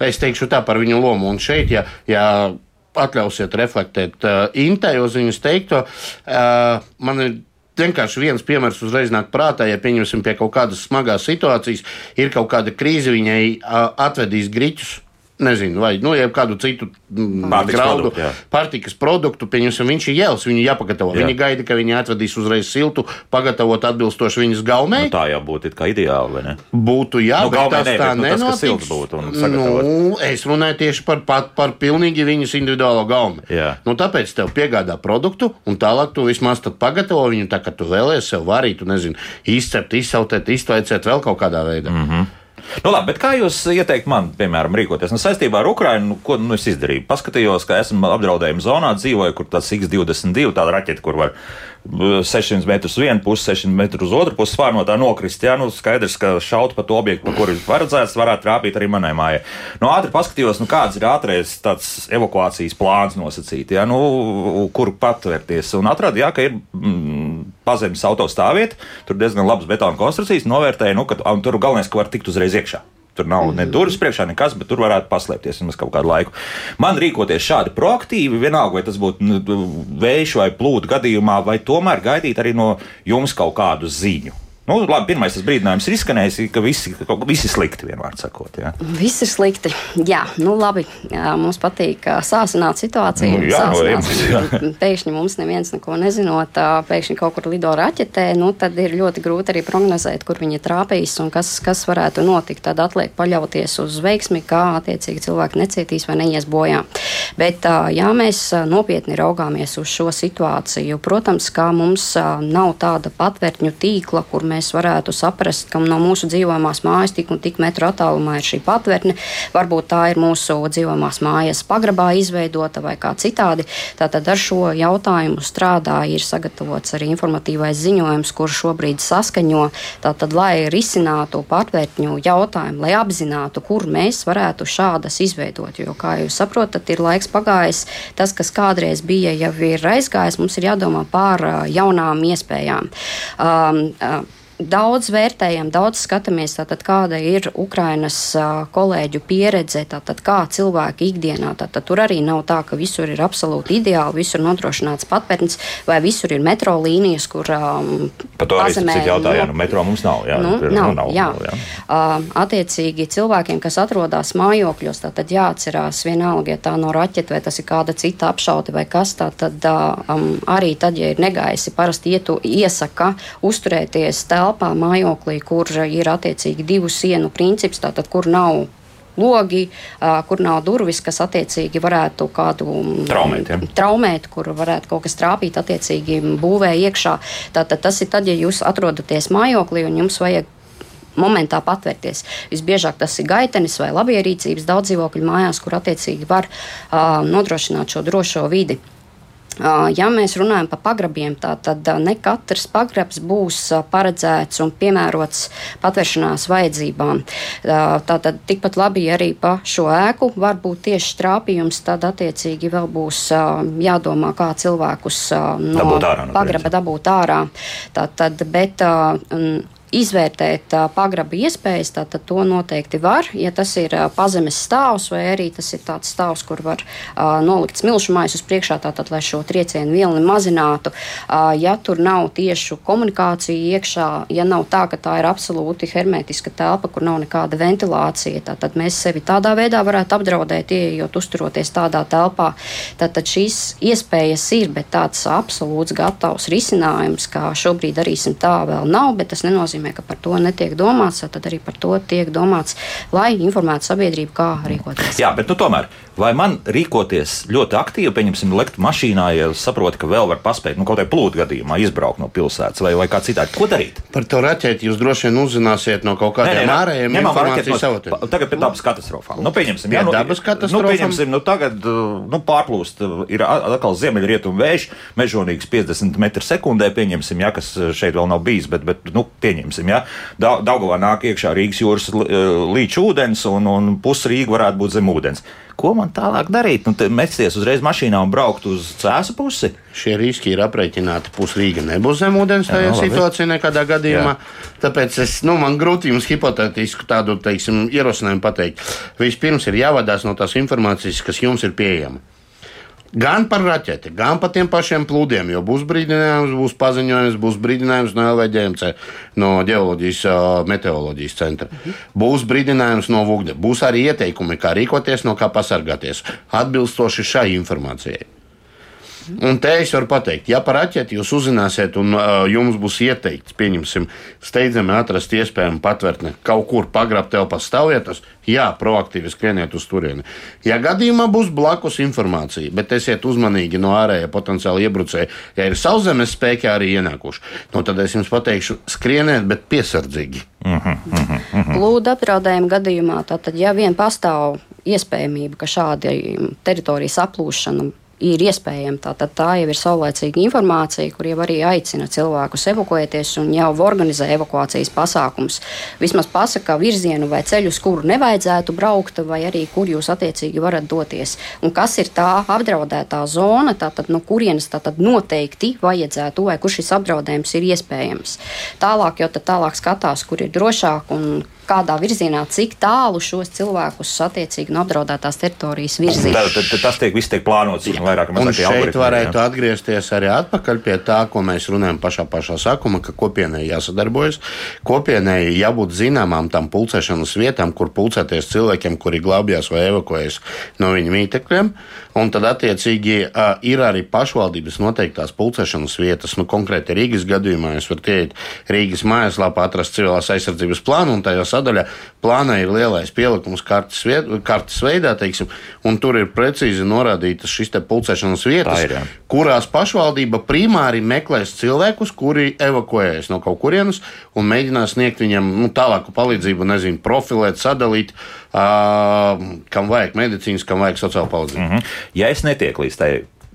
Es teikšu tā par viņu lomu. Un šeit, ja, ja atļausiet reflektēt uh, Intē uz viņas teikto, uh, man ir vienkārši viens piemērs uzreiz nāk prātā, ja pieņemsim pie kaut kādas smagas situācijas, ir kaut kāda krīze, viņai uh, atvedīs griķus. Nezinu, vai nu, kādu citu mm, Pārtikas graudu, produktu, pārtikas produktu, pieņemsim, viņš ir jēlis, viņu jāpagatavo. Jā. Viņi gaida, ka viņi atvedīs uzreiz siltu, pagatavot atbilstoši viņas gaumei. Nu, tā jau būtu ideāli, vai ne? Būtu jā, Nu, bet tas ne, tā bet, nu, tas, nenotiks. silts būtu nu, es runāju tieši par, par, par pilnīgi viņas individuālo gaumi. Jā. Nu, tāpēc tev piegādā produktu, un tālāk tu vismaz pagatavo viņu tā, ka tu vēlēsies sev varīt, tu nezini, izcept, izsautēt, iztvaicēt vēl kaut kādā veidā. Mm. -hmm. Nu, labi, bet kā jūs ieteiktu man, piemēram, rīkoties? Nu, saistībā ar Ukrajinu, nu, ko nu, es izdarīju? Paskatījos, ka esmu apdraudējuma zonā, dzīvoju, kur tas X22, tāda raķeta, kur var 600 metrus uz vienu pusi, 600 metrus uz otru pusi, var no tā nokrist. Jā, nu, skaidrs, ka šaut pa to objektu, pa kuru ir paredzēts, varētu trāpīt arī manai mājai. Nu, ātri paskatījos, nu, kāds ir ātrais tāds evakuācijas plāns nosacīts, nu, kur patvērties. Un atradu, jā, ka ir mm, pazemes autostāvvieta, tur diezgan labas betona konstrukcijas, novērtēja, nu, ka un tur galvenais, ka var tikt uzreiz iekšā. Tur nav ne durvis priekšā, nekas, bet tur varētu paslēpties vismaz kaut kādu laiku. Man rīkoties šādi proaktīvi, vienalga, vai tas būtu nu, vējš vai plūdu gadījumā, vai tomēr gaidīt arī no jums kaut kādu ziņu. Nu, labi, pirmais brīdinājums ir izskanējis, ka visi, ka visi slikti, vienmēr sakot. Jā. Viss ir slikti. Jā, nu labi. Jā, mums patīk sāsināt situāciju. Nu, jā, no sāsināt. emocijām. (laughs) pēkšņi mums neviens neko nezinot, pēkšņi kaut kur lido raķetē, nu tad ir ļoti grūti arī prognozēt, kur viņi trāpīs un kas, kas varētu notikt. Tad atliek paļauties uz veiksmi, kā attiecīgi cilvēki necietīs vai neies bojā. Bet, ā, ja mēs nopietni raugāmies uz šo situāciju, protams, kā mums nav tāda patvērtņu tīkla, kur mēs mēs varētu saprast, ka no mūsu dzīvojamās mājas tik un tik metru attālumā ir šī patvērtne. Varbūt tā ir mūsu dzīvojamās mājas pagrabā izveidota vai kā citādi. Tātad ar šo jautājumu strādā, ir sagatavots arī informatīvais ziņojums, kurš šobrīd saskaņo, tātad, lai risinātu patvērtņu jautājumu, lai apzinātu, kur mēs varētu šādas izveidot. Jo, kā jūs saprotat, ir laiks pagājis, tas, kas kādreiz bija, jau ir aizgājis, mums ir jādomā par jaunām iespējām. Um, uh, daudz vērtējam, daudz skatāmies, tātad, kāda ir Ukrainas kolēģu pieredze, tātad, kā cilvēki ikdienā. Tātad, tur arī nav tā, ka visur ir absolūti ideāli, visur nodrošināts patpērns, vai visur ir metro līnijas, kur um, par to arī ir jautājums. No, nu, metro mums nav. Jā, nu, tur, nav, nu, nav, jā. Nav, jā. Uh, attiecīgi cilvēkiem, kas atrodas mājokļos, tad jāatcerās vienalga, ja tā no raķetes vai tas ir kāda cita apšaude vai kas tā, tad uh, um, arī tad, ja ir negaisi, parasti ietu, iesaka uzturēties telpā telpā, mājoklī, kur ir attiecīgi divu sienu princips, tātad kur nav logi, kur nav durvis, kas attiecīgi varētu kādu traumēt, ja. traumēt kur varētu kaut kas trāpīt, attiecīgi būvē iekšā. Tātad tas ir tad, ja jūs atrodaties mājoklī un jums vajag momentā patvērties. Visbiežāk tas ir gaitenis vai labierīcības daudz dzīvokļu mājās, kur attiecīgi var uh, nodrošināt šo drošo vidi. Ja mēs runājam par pagrabiem, tad ne katrs pagrabs būs paredzēts un piemērots patvēršanās vajadzībām. Tātad tikpat labi arī pa šo ēku var būt tieši trāpījums, tad attiecīgi vēl būs jādomā, kā cilvēkus no dabūt ārā, no pagraba dabūt ārā. Tātad, bet, izvērtēt pagraba iespējas, tad to noteikti var. Ja tas ir pazemes stāvs, vai arī tas ir tāds stāvs, kur var uh, nolikt smilšu maisus priekšā, tātad, lai šo triecienu vilni mazinātu. Uh, ja tur nav tiešu komunikācija iekšā, ja nav tā, ka tā ir absolūti hermetiska telpa, kur nav nekāda ventilācija, tad mēs sevi tādā veidā varētu apdraudēt, ieejot, uzturoties tādā telpā. Tad šīs iespējas ir, bet tāds absolūts gatavs risinājums, kā šobrīd darīsim, tā vēl nav, bet tas nenozīmē, nenozīmē, ka par to netiek domāts. Tad arī par to tiek domāts, lai informētu sabiedrību, kā rīkoties. Jā, bet nu, tomēr, vai man rīkoties ļoti aktīvi, pieņemsim, lekt mašīnā, ja saprotu, ka vēl var paspēt, nu, kaut kādā plūdu gadījumā izbraukt no pilsētas vai, vai kā citādi? Ko darīt? Par to raķeti jūs droši vien uzzināsiet no kaut kādiem ārējiem informācijas avotiem. Tagad pie dabas katastrofām. Nu, pieņemsim, jā, nu, dabas katastrofām. Nu, pieņemsim, nu, tagad nu, pārplūst, ir atkal ziemeļrietumu vējš, mežonīgs 50 m2, pieņemsim, jā, kas šeit vēl nav bijis, bet, bet nu, pieņemsim pieņemsim, ja Daugavā nāk iekšā Rīgas jūras e, līča ūdens un, un pusi Rīga varētu būt zem ūdens. Ko man tālāk darīt? Nu, mesties uzreiz mašīnā un braukt uz cēsu pusi? Šie riski ir aprēķināti. Pusrīga nebūs zem ūdens tajā Jā, no, situācijā nekādā gadījumā. Jā. Tāpēc es, nu, man grūti jums hipotētisku tādu, teiksim, ierosinājumu pateikt. Vispirms ir jāvadās no tās informācijas, kas jums ir pieejama. Gan par raķeti, gan par tiem pašiem plūdiem, jo būs brīdinājums, būs paziņojums, būs brīdinājums no LVģMC, no ģeoloģijas, meteoroloģijas centra. Mhm. Būs brīdinājums no Vugda, būs arī ieteikumi, kā rīkoties, no kā pasargāties, atbilstoši šai informācijai. Un te es varu pateikt, ja par raķeti jūs uzzināsiet, un uh, jums būs ieteikts, pieņemsim, steidzami atrast iespējamu patvērtni kaut kur pagrabt telpā stāvvietas, jā, proaktīvi skrieniet uz turieni. Ja gadījumā būs blakus informācija, bet esiet uzmanīgi no ārējā potenciāla iebrucēja, ja ir sauszemes spēki arī ienākuši, nu, tad es jums pateikšu, skrieniet, bet piesardzīgi. Uh -huh, uh -huh, uh -huh. Plūdu apdraudējuma gadījumā, tad, ja vien pastāv iespējamība, ka šāda teritorijas aplūšana ir iespējama. Tātad tā jau ir saulēcīga informācija, kur jau arī aicina cilvēkus evakuēties un jau organizē evakuācijas pasākums. Vismaz pasaka virzienu vai ceļu, uz kuru nevajadzētu braukt, vai arī kur jūs attiecīgi varat doties. Un kas ir tā apdraudētā zona, tātad no kurienes tātad noteikti vajadzētu, vai kur šis apdraudējums ir iespējams. Tālāk jau tālāk skatās, kur ir drošāk un kādā virzienā, cik tālu šos cilvēkus attiecīgi no apdraudētās teritorijas virzīt. Tad, tad, tad tas tiek viss tiek plānots jā. vairāk vai mazāk. Šeit varētu jā. atgriezties arī atpakaļ pie tā, ko mēs runājam pašā pašā sākuma, ka kopienai jāsadarbojas. Kopienai jābūt zināmām tam pulcēšanas vietām, kur pulcēties cilvēkiem, kuri glābjas vai evakuējas no viņu mītekļiem. Un tad, attiecīgi, ir arī pašvaldības noteiktās pulcēšanas vietas. Nu, konkrēti Rīgas gadījumā jūs varat iet Rīgas mājaslapā, atrast civilās aizsardzības plānu un tajos sadaļā. Plānā ir lielais pielikums kartes, viet, kartes veidā, teiksim, un tur ir precīzi norādītas šīs pulcēšanas vietas, ir, jā. kurās pašvaldība primāri meklēs cilvēkus, kuri evakuējas no kaut kurienes un mēģinās sniegt viņiem nu, tālāku palīdzību, nezinu, profilēt, sadalīt, uh, kam vajag medicīnas, kam vajag sociālo palīdzību. Mm -hmm. Ja es netieku līdz tai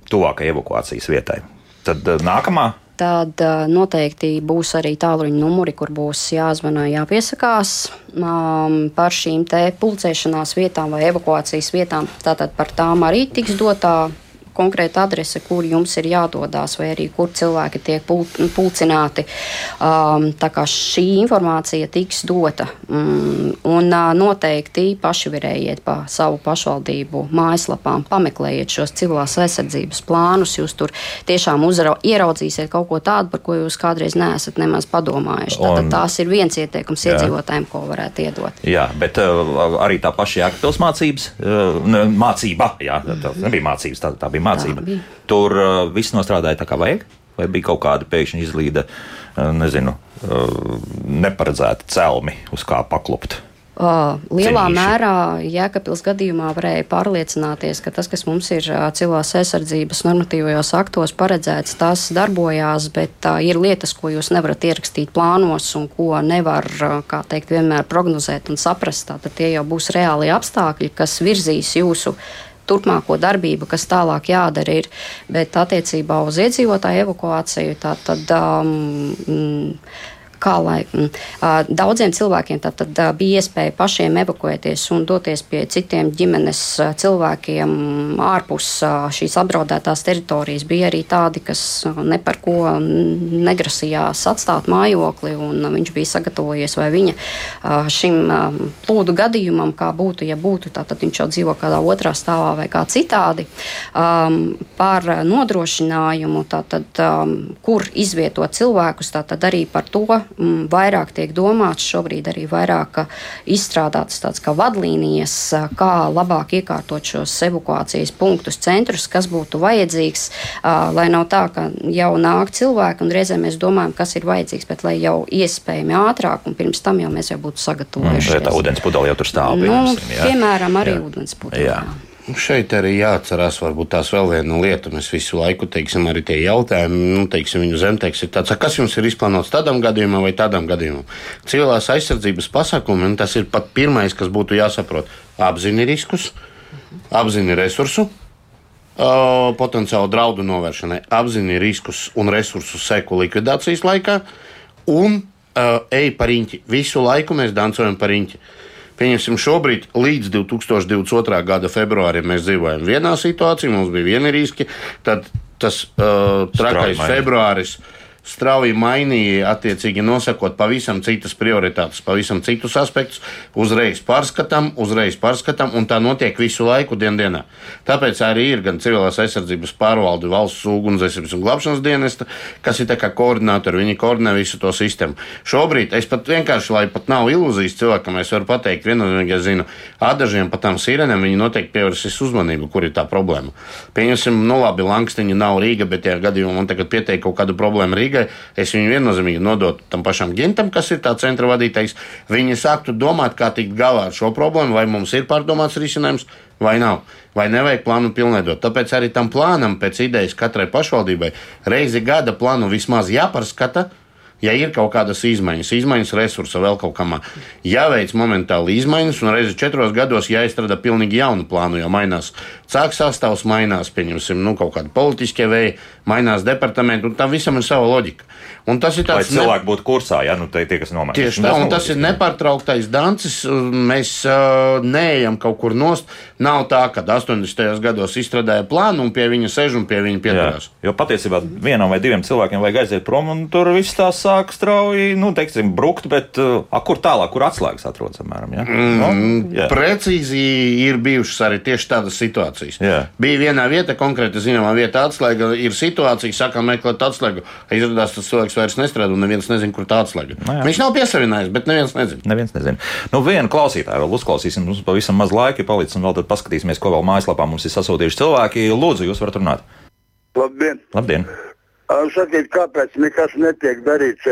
tuvākajai evakuācijas vietai, tad uh, nākamā tad noteikti būs arī tālruņa numuri, kur būs jāzvana, jāpiesakās um, par šīm te pulcēšanās vietām vai evakuācijas vietām. Tātad par tām arī tiks dotā konkrēta adrese, kur jums ir jādodas, vai arī kur cilvēki tiek pul pulcināti. Um, tā kā šī informācija tiks dota, um, un uh, noteikti paši varējiet pa savu pašvaldību mājaslapām, pameklējiet šos civilās aizsardzības plānus. Jūs tur tiešām uzra, ieraudzīsiet kaut ko tādu, par ko jūs kādreiz neesat nemaz padomājuši. Tātad tās ir viens ieteikums jā. iedzīvotājiem, ko varētu iedot. Jā, bet uh, arī tā paša jēgpils mācības, uh, mācība, jā, tā nebija mācības, tā, tā bija mācība. Tur uh, viss nostrādāja tā kā vajag, vai bija kaut kāda pēkšņa izlīda, uh, nezinu, uh, neparedzēta celmi, uz kā paklupt. Uh, lielā Cenīši. mērā Jēkabils gadījumā varēja pārliecināties, ka tas, kas mums ir uh, civilās aizsardzības normatīvajos aktos paredzēts, tas darbojās, bet uh, ir lietas, ko jūs nevarat ierakstīt plānos un ko nevar, kā teikt, vienmēr prognozēt un saprast. Tātad tie jau būs reāli apstākļi, kas virzīs jūsu turpmāko darbību, kas tālāk jādara ir. Bet attiecībā uz iedzīvotāju evakuāciju, tā tad. Um, kā lai m, daudziem cilvēkiem tad, tad bija iespēja pašiem evakuēties un doties pie citiem ģimenes cilvēkiem ārpus šīs apdraudētās teritorijas. Bija arī tādi, kas ne par ko negrasījās atstāt mājokli, un viņš bija sagatavojies vai viņa šim plūdu gadījumam, kā būtu, ja būtu, tad viņš jau dzīvo kādā otrā stāvā vai kā citādi. Par nodrošinājumu, tātad, kur izvietot cilvēkus, tātad arī par to Mm, vairāk tiek domāts, šobrīd arī vairāk izstrādātas tādas kā vadlīnijas, kā labāk iekārtot šos evakuācijas punktus, centrus, kas būtu vajadzīgs, lai nav tā, ka jau nāk cilvēki un reizē mēs domājam, kas ir vajadzīgs, bet lai jau iespējami ātrāk un pirms tam jau mēs jau būtu sagatavojušies. Mm, tā ūdens pudele jau tur stāv. Nu, piemēram, arī jā. ūdens pudele. Jā. Jā. Nu, šeit arī jāatcerās, varbūt tās vēl viena lieta. Mēs visu laiku, teiksim, arī tie jautājumi, nu, teiksim, viņu zemteiks ir tāds, kas jums ir izplānots tādam gadījumam vai tādam gadījumam. Civilās aizsardzības pasākumi, un tas ir pat pirmais, kas būtu jāsaprot. Apzini riskus, apzini resursu, potenciālu draudu novēršanai, apzini riskus un resursus seku likvidācijas laikā un uh, ej par riņķi. Visu laiku mēs dancojam par riņķi. Pieņemsim, šobrīd līdz 2022. gada februārim mēs dzīvojam vienā situācijā, mums bija vieni riski, tad tas uh, trakais februāris. Uh, strauji mainīja, attiecīgi nosakot pavisam citas prioritātes, pavisam citus aspektus, uzreiz pārskatām, uzreiz pārskatām, un tā notiek visu laiku, dien dienā. Tāpēc arī ir gan civilās aizsardzības pārvalde, valsts ugunsdzēsības un glābšanas dienesta, kas ir kā koordinātori, viņi koordinē visu to sistēmu. Šobrīd es pat vienkārši, lai pat nav ilūzijas cilvēkam, es varu pateikt, viennozīmīgi, es zinu, ādažiem pat tām sīrenēm viņi noteikti pievērsīs uzmanību, kur ir tā problēma. Pieņemsim, nu labi, Lankstiņa nav Rīga, bet, ja gadījumā man tagad pieteikt kaut kādu problēmu Rīgā, Rīgai, es viņu viennozīmīgi nodotu tam pašam ģentam, kas ir tā centra vadītājs. Viņi sāktu domāt, kā tikt galā ar šo problēmu, vai mums ir pārdomāts risinājums vai nav. Vai nevajag plānu pilnveidot. Tāpēc arī tam plānam pēc idejas katrai pašvaldībai reizi gada plānu vismaz jāpārskata Ja ir kaut kādas izmaiņas, izmaiņas resursa vēl kaut kam, jāveic momentāli izmaiņas, un reizes četros gados jāizstrādā pilnīgi jaunu plānu, jo mainās cēlā sastāvs, mainās, pieņemsim, nu, kaut kādi politiskie veidi, mainās departamenti, un tam visam ir sava loģika. Un tas ir tāds, lai cilvēki ne... būtu kursā, ja nu, tie, kas nomainās. Tieši tā, un tas ir nepārtrauktais dancis. Mēs uh, neejam kaut kur nost. Nav tā, ka 80. gados izstrādāja plānu un pie viņa sēž un pie viņa pieturās. Jo patiesībā vienam vai diviem cilvēkiem vajag aiziet prom, un tur viss tā sāk strauji, nu, teiksim, brukt, bet uh, a, kur tālāk, kur atslēgas atrodas, apmēram? Ja? Mm, nu, jā. precīzi ir bijušas arī tieši tādas situācijas. Jā. Bija viena vieta, konkrēti zināmā vieta, atslēga ir situācija, sākām meklēt atslēgu. Izrādās tas cilvēks vairs nestrādā, un neviens nezina, kur tā atslēga. No, nu Viņš nav piesavinājis, bet neviens nezina. Neviens nezina. Nu, vienu klausītāju vēl uzklausīsim. Mums pavisam maz laika palicis, un vēl tad paskatīsimies, ko vēl mājaslapā mums ir sasūtījuši cilvēki. Lūdzu, jūs varat runāt. Labdien! Labdien. Sakiet, kāpēc nekas netiek darīts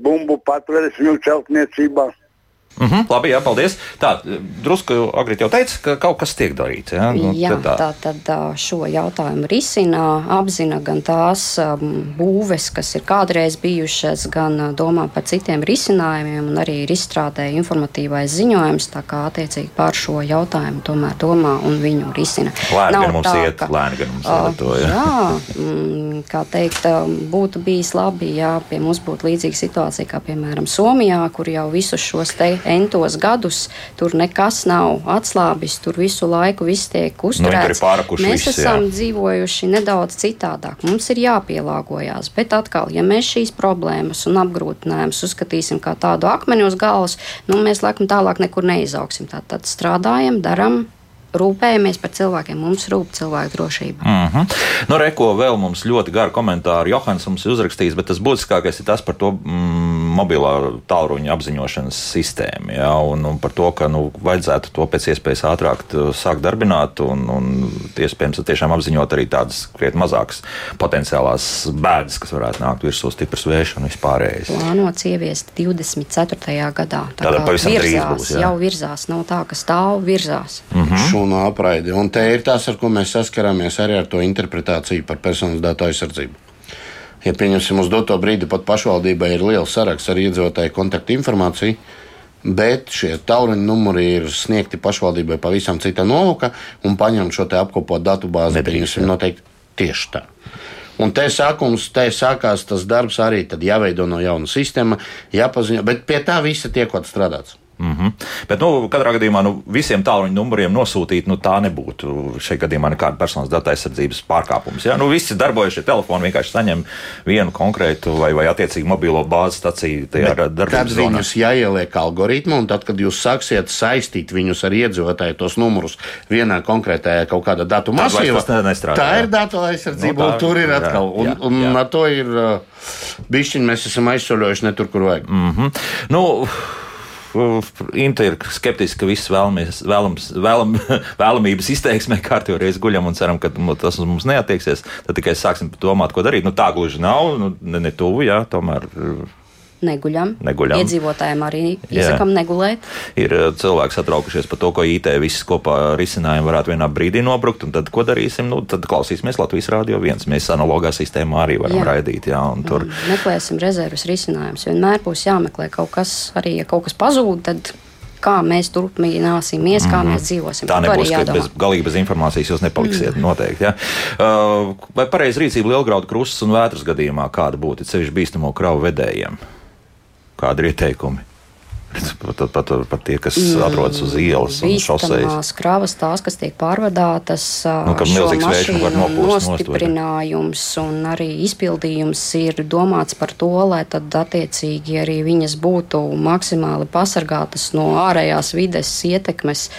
bumbu patveres viņu celtniecībā? Mm -hmm, labi, jā, paldies. Tā, drusku agrīt jau teica, ka kaut kas tiek darīts. Jā, nu, jā tā. tā tad šo jautājumu risina, apzina gan tās būves, kas ir kādreiz bijušas, gan domā par citiem risinājumiem, un arī ir izstrādē informatīvais ziņojums, tā kā attiecīgi pār šo jautājumu tomēr domā un viņu risina. Lēni Nav gan mums tā, iet, ka, lēni gan mums iet to. Jā, jā mm, kā teikt, būtu bijis labi, ja pie mums būtu līdzīga situācija kā, piemēram, Somijā, kur jau visus šos te entos gadus tur nekas nav atslābis, tur visu laiku viss tiek Nu, uzturēts. Mēs viss, esam jā. dzīvojuši nedaudz citādāk. Mums ir jāpielāgojas. Bet atkal, ja mēs šīs problēmas un apgrūtinājumus uzskatīsim kā tādu akmeni uz galvas, nu, mēs laikam tālāk nekur neizaugsim. Tad, tad strādājam, darām, rūpējamies par cilvēkiem. Mums rūp cilvēku drošība. Mm -hmm. Nu, Reko vēl mums ļoti garu komentāru. Johans mums ir uzrakstījis, bet tas būtiskākais ir tas par to mm, mobilā tālruņa apziņošanas sistēmu. Ja, un, un par to, ka nu, vajadzētu to pēc iespējas ātrāk sākt darbināt un, un iespējams tiešām apziņot arī tādas krietni mazākas potenciālās bēdas, kas varētu nākt virsū stiprs vējš un vispārējais. Plānots ieviest 24. gadā. Tā Tātad pavisam drīz virzās, būs, jā. jau virzās. Nav tā, ka stāv virzās. Mm -hmm. Šūnu apraidi. Un te ir tas, ar ko mēs saskaramies arī ar to interpretāciju par personas datu aizsardzību. Ja pieņemsim uz doto brīdi, pat pašvaldībai ir liels saraksts ar iedzīvotāju kontaktu informāciju, bet šie tālruņa numuri ir sniegti pašvaldībai pavisam cita nolūka un paņemt šo apkopot datu bāzi, pieņemsim noteikti tieši tā. Un te sākums, te sākās tas darbs arī tad jāveido no jauna sistēma, jāpaziņo, bet pie tā visa tiekot strādāts. Mm -hmm. Bet, nu, katrā gadījumā nu, visiem tālruņa numuriem nosūtīt, nu, tā nebūtu šajā gadījumā nekāda personas datu aizsardzības pārkāpums. Ja? Nu, visi darbojušie telefoni vienkārši saņem vienu konkrētu vai, vai attiecīgi mobilo bāzes staciju Tad viņus jāieliek algoritmā, un tad, kad jūs sāksiet saistīt viņus ar iedzīvotāju tos numurus vienā konkrētajā kaut kādā datu masīvā, tā ir datu aizsardzība, Nu, tā- un tur ir jā, atkal. Un, jā, un jā. ar to ir uh, bišķiņi mēs esam aizsoļojuši ne tur, kur vajag. Mm -hmm. nu, Inta ir skeptiska, ka viss vēlamies, vēlams, vēlam, (laughs) vēlamības izteiksmē kārtībā reiz guļam un ceram, ka tas uz mums neatieksies. Tad tikai sāksim domāt, ko darīt. Nu, tā gluži nav, nu, ne, ne tuvu, jā, tomēr Neguļam. Neguļam. Iedzīvotājiem arī iesakām negulēt. ir eh, cilvēki satraukušies par to, ko IT viss kopā risinājumi varētu vienā brīdī nobrukt. Tad, ko darīsim? Nu, tad klausīsimies Latvijas Rādio 1. Mēs analogā sistēmā arī varam Jā. raidīt. Jā, tur Meklēsim rezerves risinājumus. Vienmēr būs jāmeklē kaut kas, arī ja kaut kas pazūd, tad kā mēs turpināsimies, kā mēs dzīvosim. Tā nebūs, ka jādomā. bez, galīgi bez informācijas jūs nepaliksiet. Mm. Noteikti, ja? uh, vai pareizi rīcība lielgraudu krustas un vētras gadījumā kāda būtu sevišķi bīstamo kravu vedējiem? Kādi ir ieteikumi? Pat, pat, pat, pat tie, kas mm. atrodas uz ielas un šoseis. Kravas, tās, kas tiek pārvadātas, Nu, šo milzīgs vējš un var nopūst ne? nostiprinājums un arī izpildījums ir domāts par to, lai tad attiecīgi arī viņas būtu maksimāli pasargātas no ārējās vides ietekmes.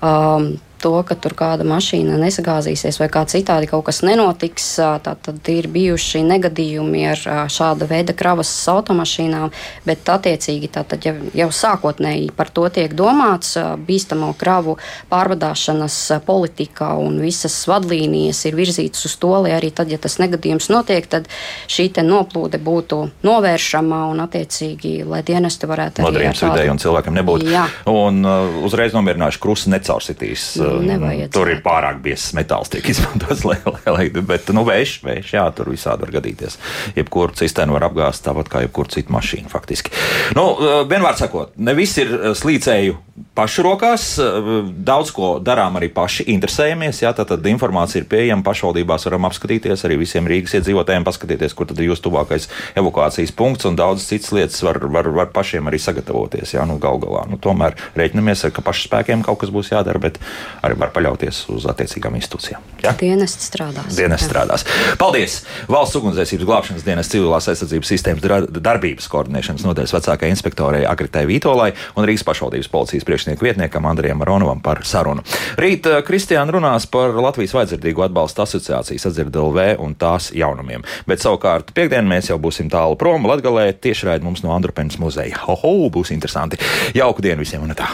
Um, To, ka tur kāda mašīna nesagāzīsies vai kā citādi kaut kas nenotiks, tad ir bijuši negadījumi ar šāda veida kravas automašīnām, bet attiecīgi tātad jau, jau sākotnēji par to tiek domāts. Bīstamo kravu pārvadāšanas politika un visas vadlīnijas ir virzītas uz to, lai arī tad, ja tas negadījums notiek, tad šī noplūde būtu novēršama un attiecīgi, lai dienesti varētu tādu- vidēji un cilvēkam nebūtu. Jā. Un uh, uzreiz nomierināšu krustu necaursitīs. Nu, tur ir pārāk biezs metāls, tiek izmantots. (laughs) Lai, lai, lai, bet, nu, vējš, vējš, jā, tur visādi var gadīties. Jebkuru cisternu var apgāzt tāpat kā jebkuru citu mašīnu, faktiski. Nu, uh, vienmēr sakot, ne viss ir uh, slīcēju pašu rokās. uh, Daudz ko darām arī paši, interesējamies. Jā, tad informācija ir pieejama pašvaldībās, varam apskatīties arī visiem Rīgas iedzīvotājiem, paskatīties, kur tad ir jūsu tuvākais evakuācijas punkts un daudzas citas lietas var, var, var pašiem arī sagatavoties. Jā, nu, gal galā. Nu, tomēr rēķinamies, ar, ka pašu spēkiem kaut kas būs jādara, bet arī var paļauties uz attiecīgām institūcijām. Jā? Dienesti strādās. Dienas Jā. strādās. Paldies! Valsts ugunsdzēsības glābšanas dienas civilās aizsardzības sistēmas darbības koordinēšanas nodaļas vecākajai inspektorai Agritai Vītolai un Rīgas pašvaldības policijas priekšnieku vietniekam Andrijam Maronovam par sarunu. Rīt eh, Kristiāna runās par Latvijas vajadzīgo atbalsta asociācijas atdzirdLV un tās jaunumiem. Bet savukārt piekdien mēs jau būsim tālu prom Latgalē tiešraid mums no Andrupenes muzeja. Ho, ho, būs interesanti. Jauku dienu visiem un tā!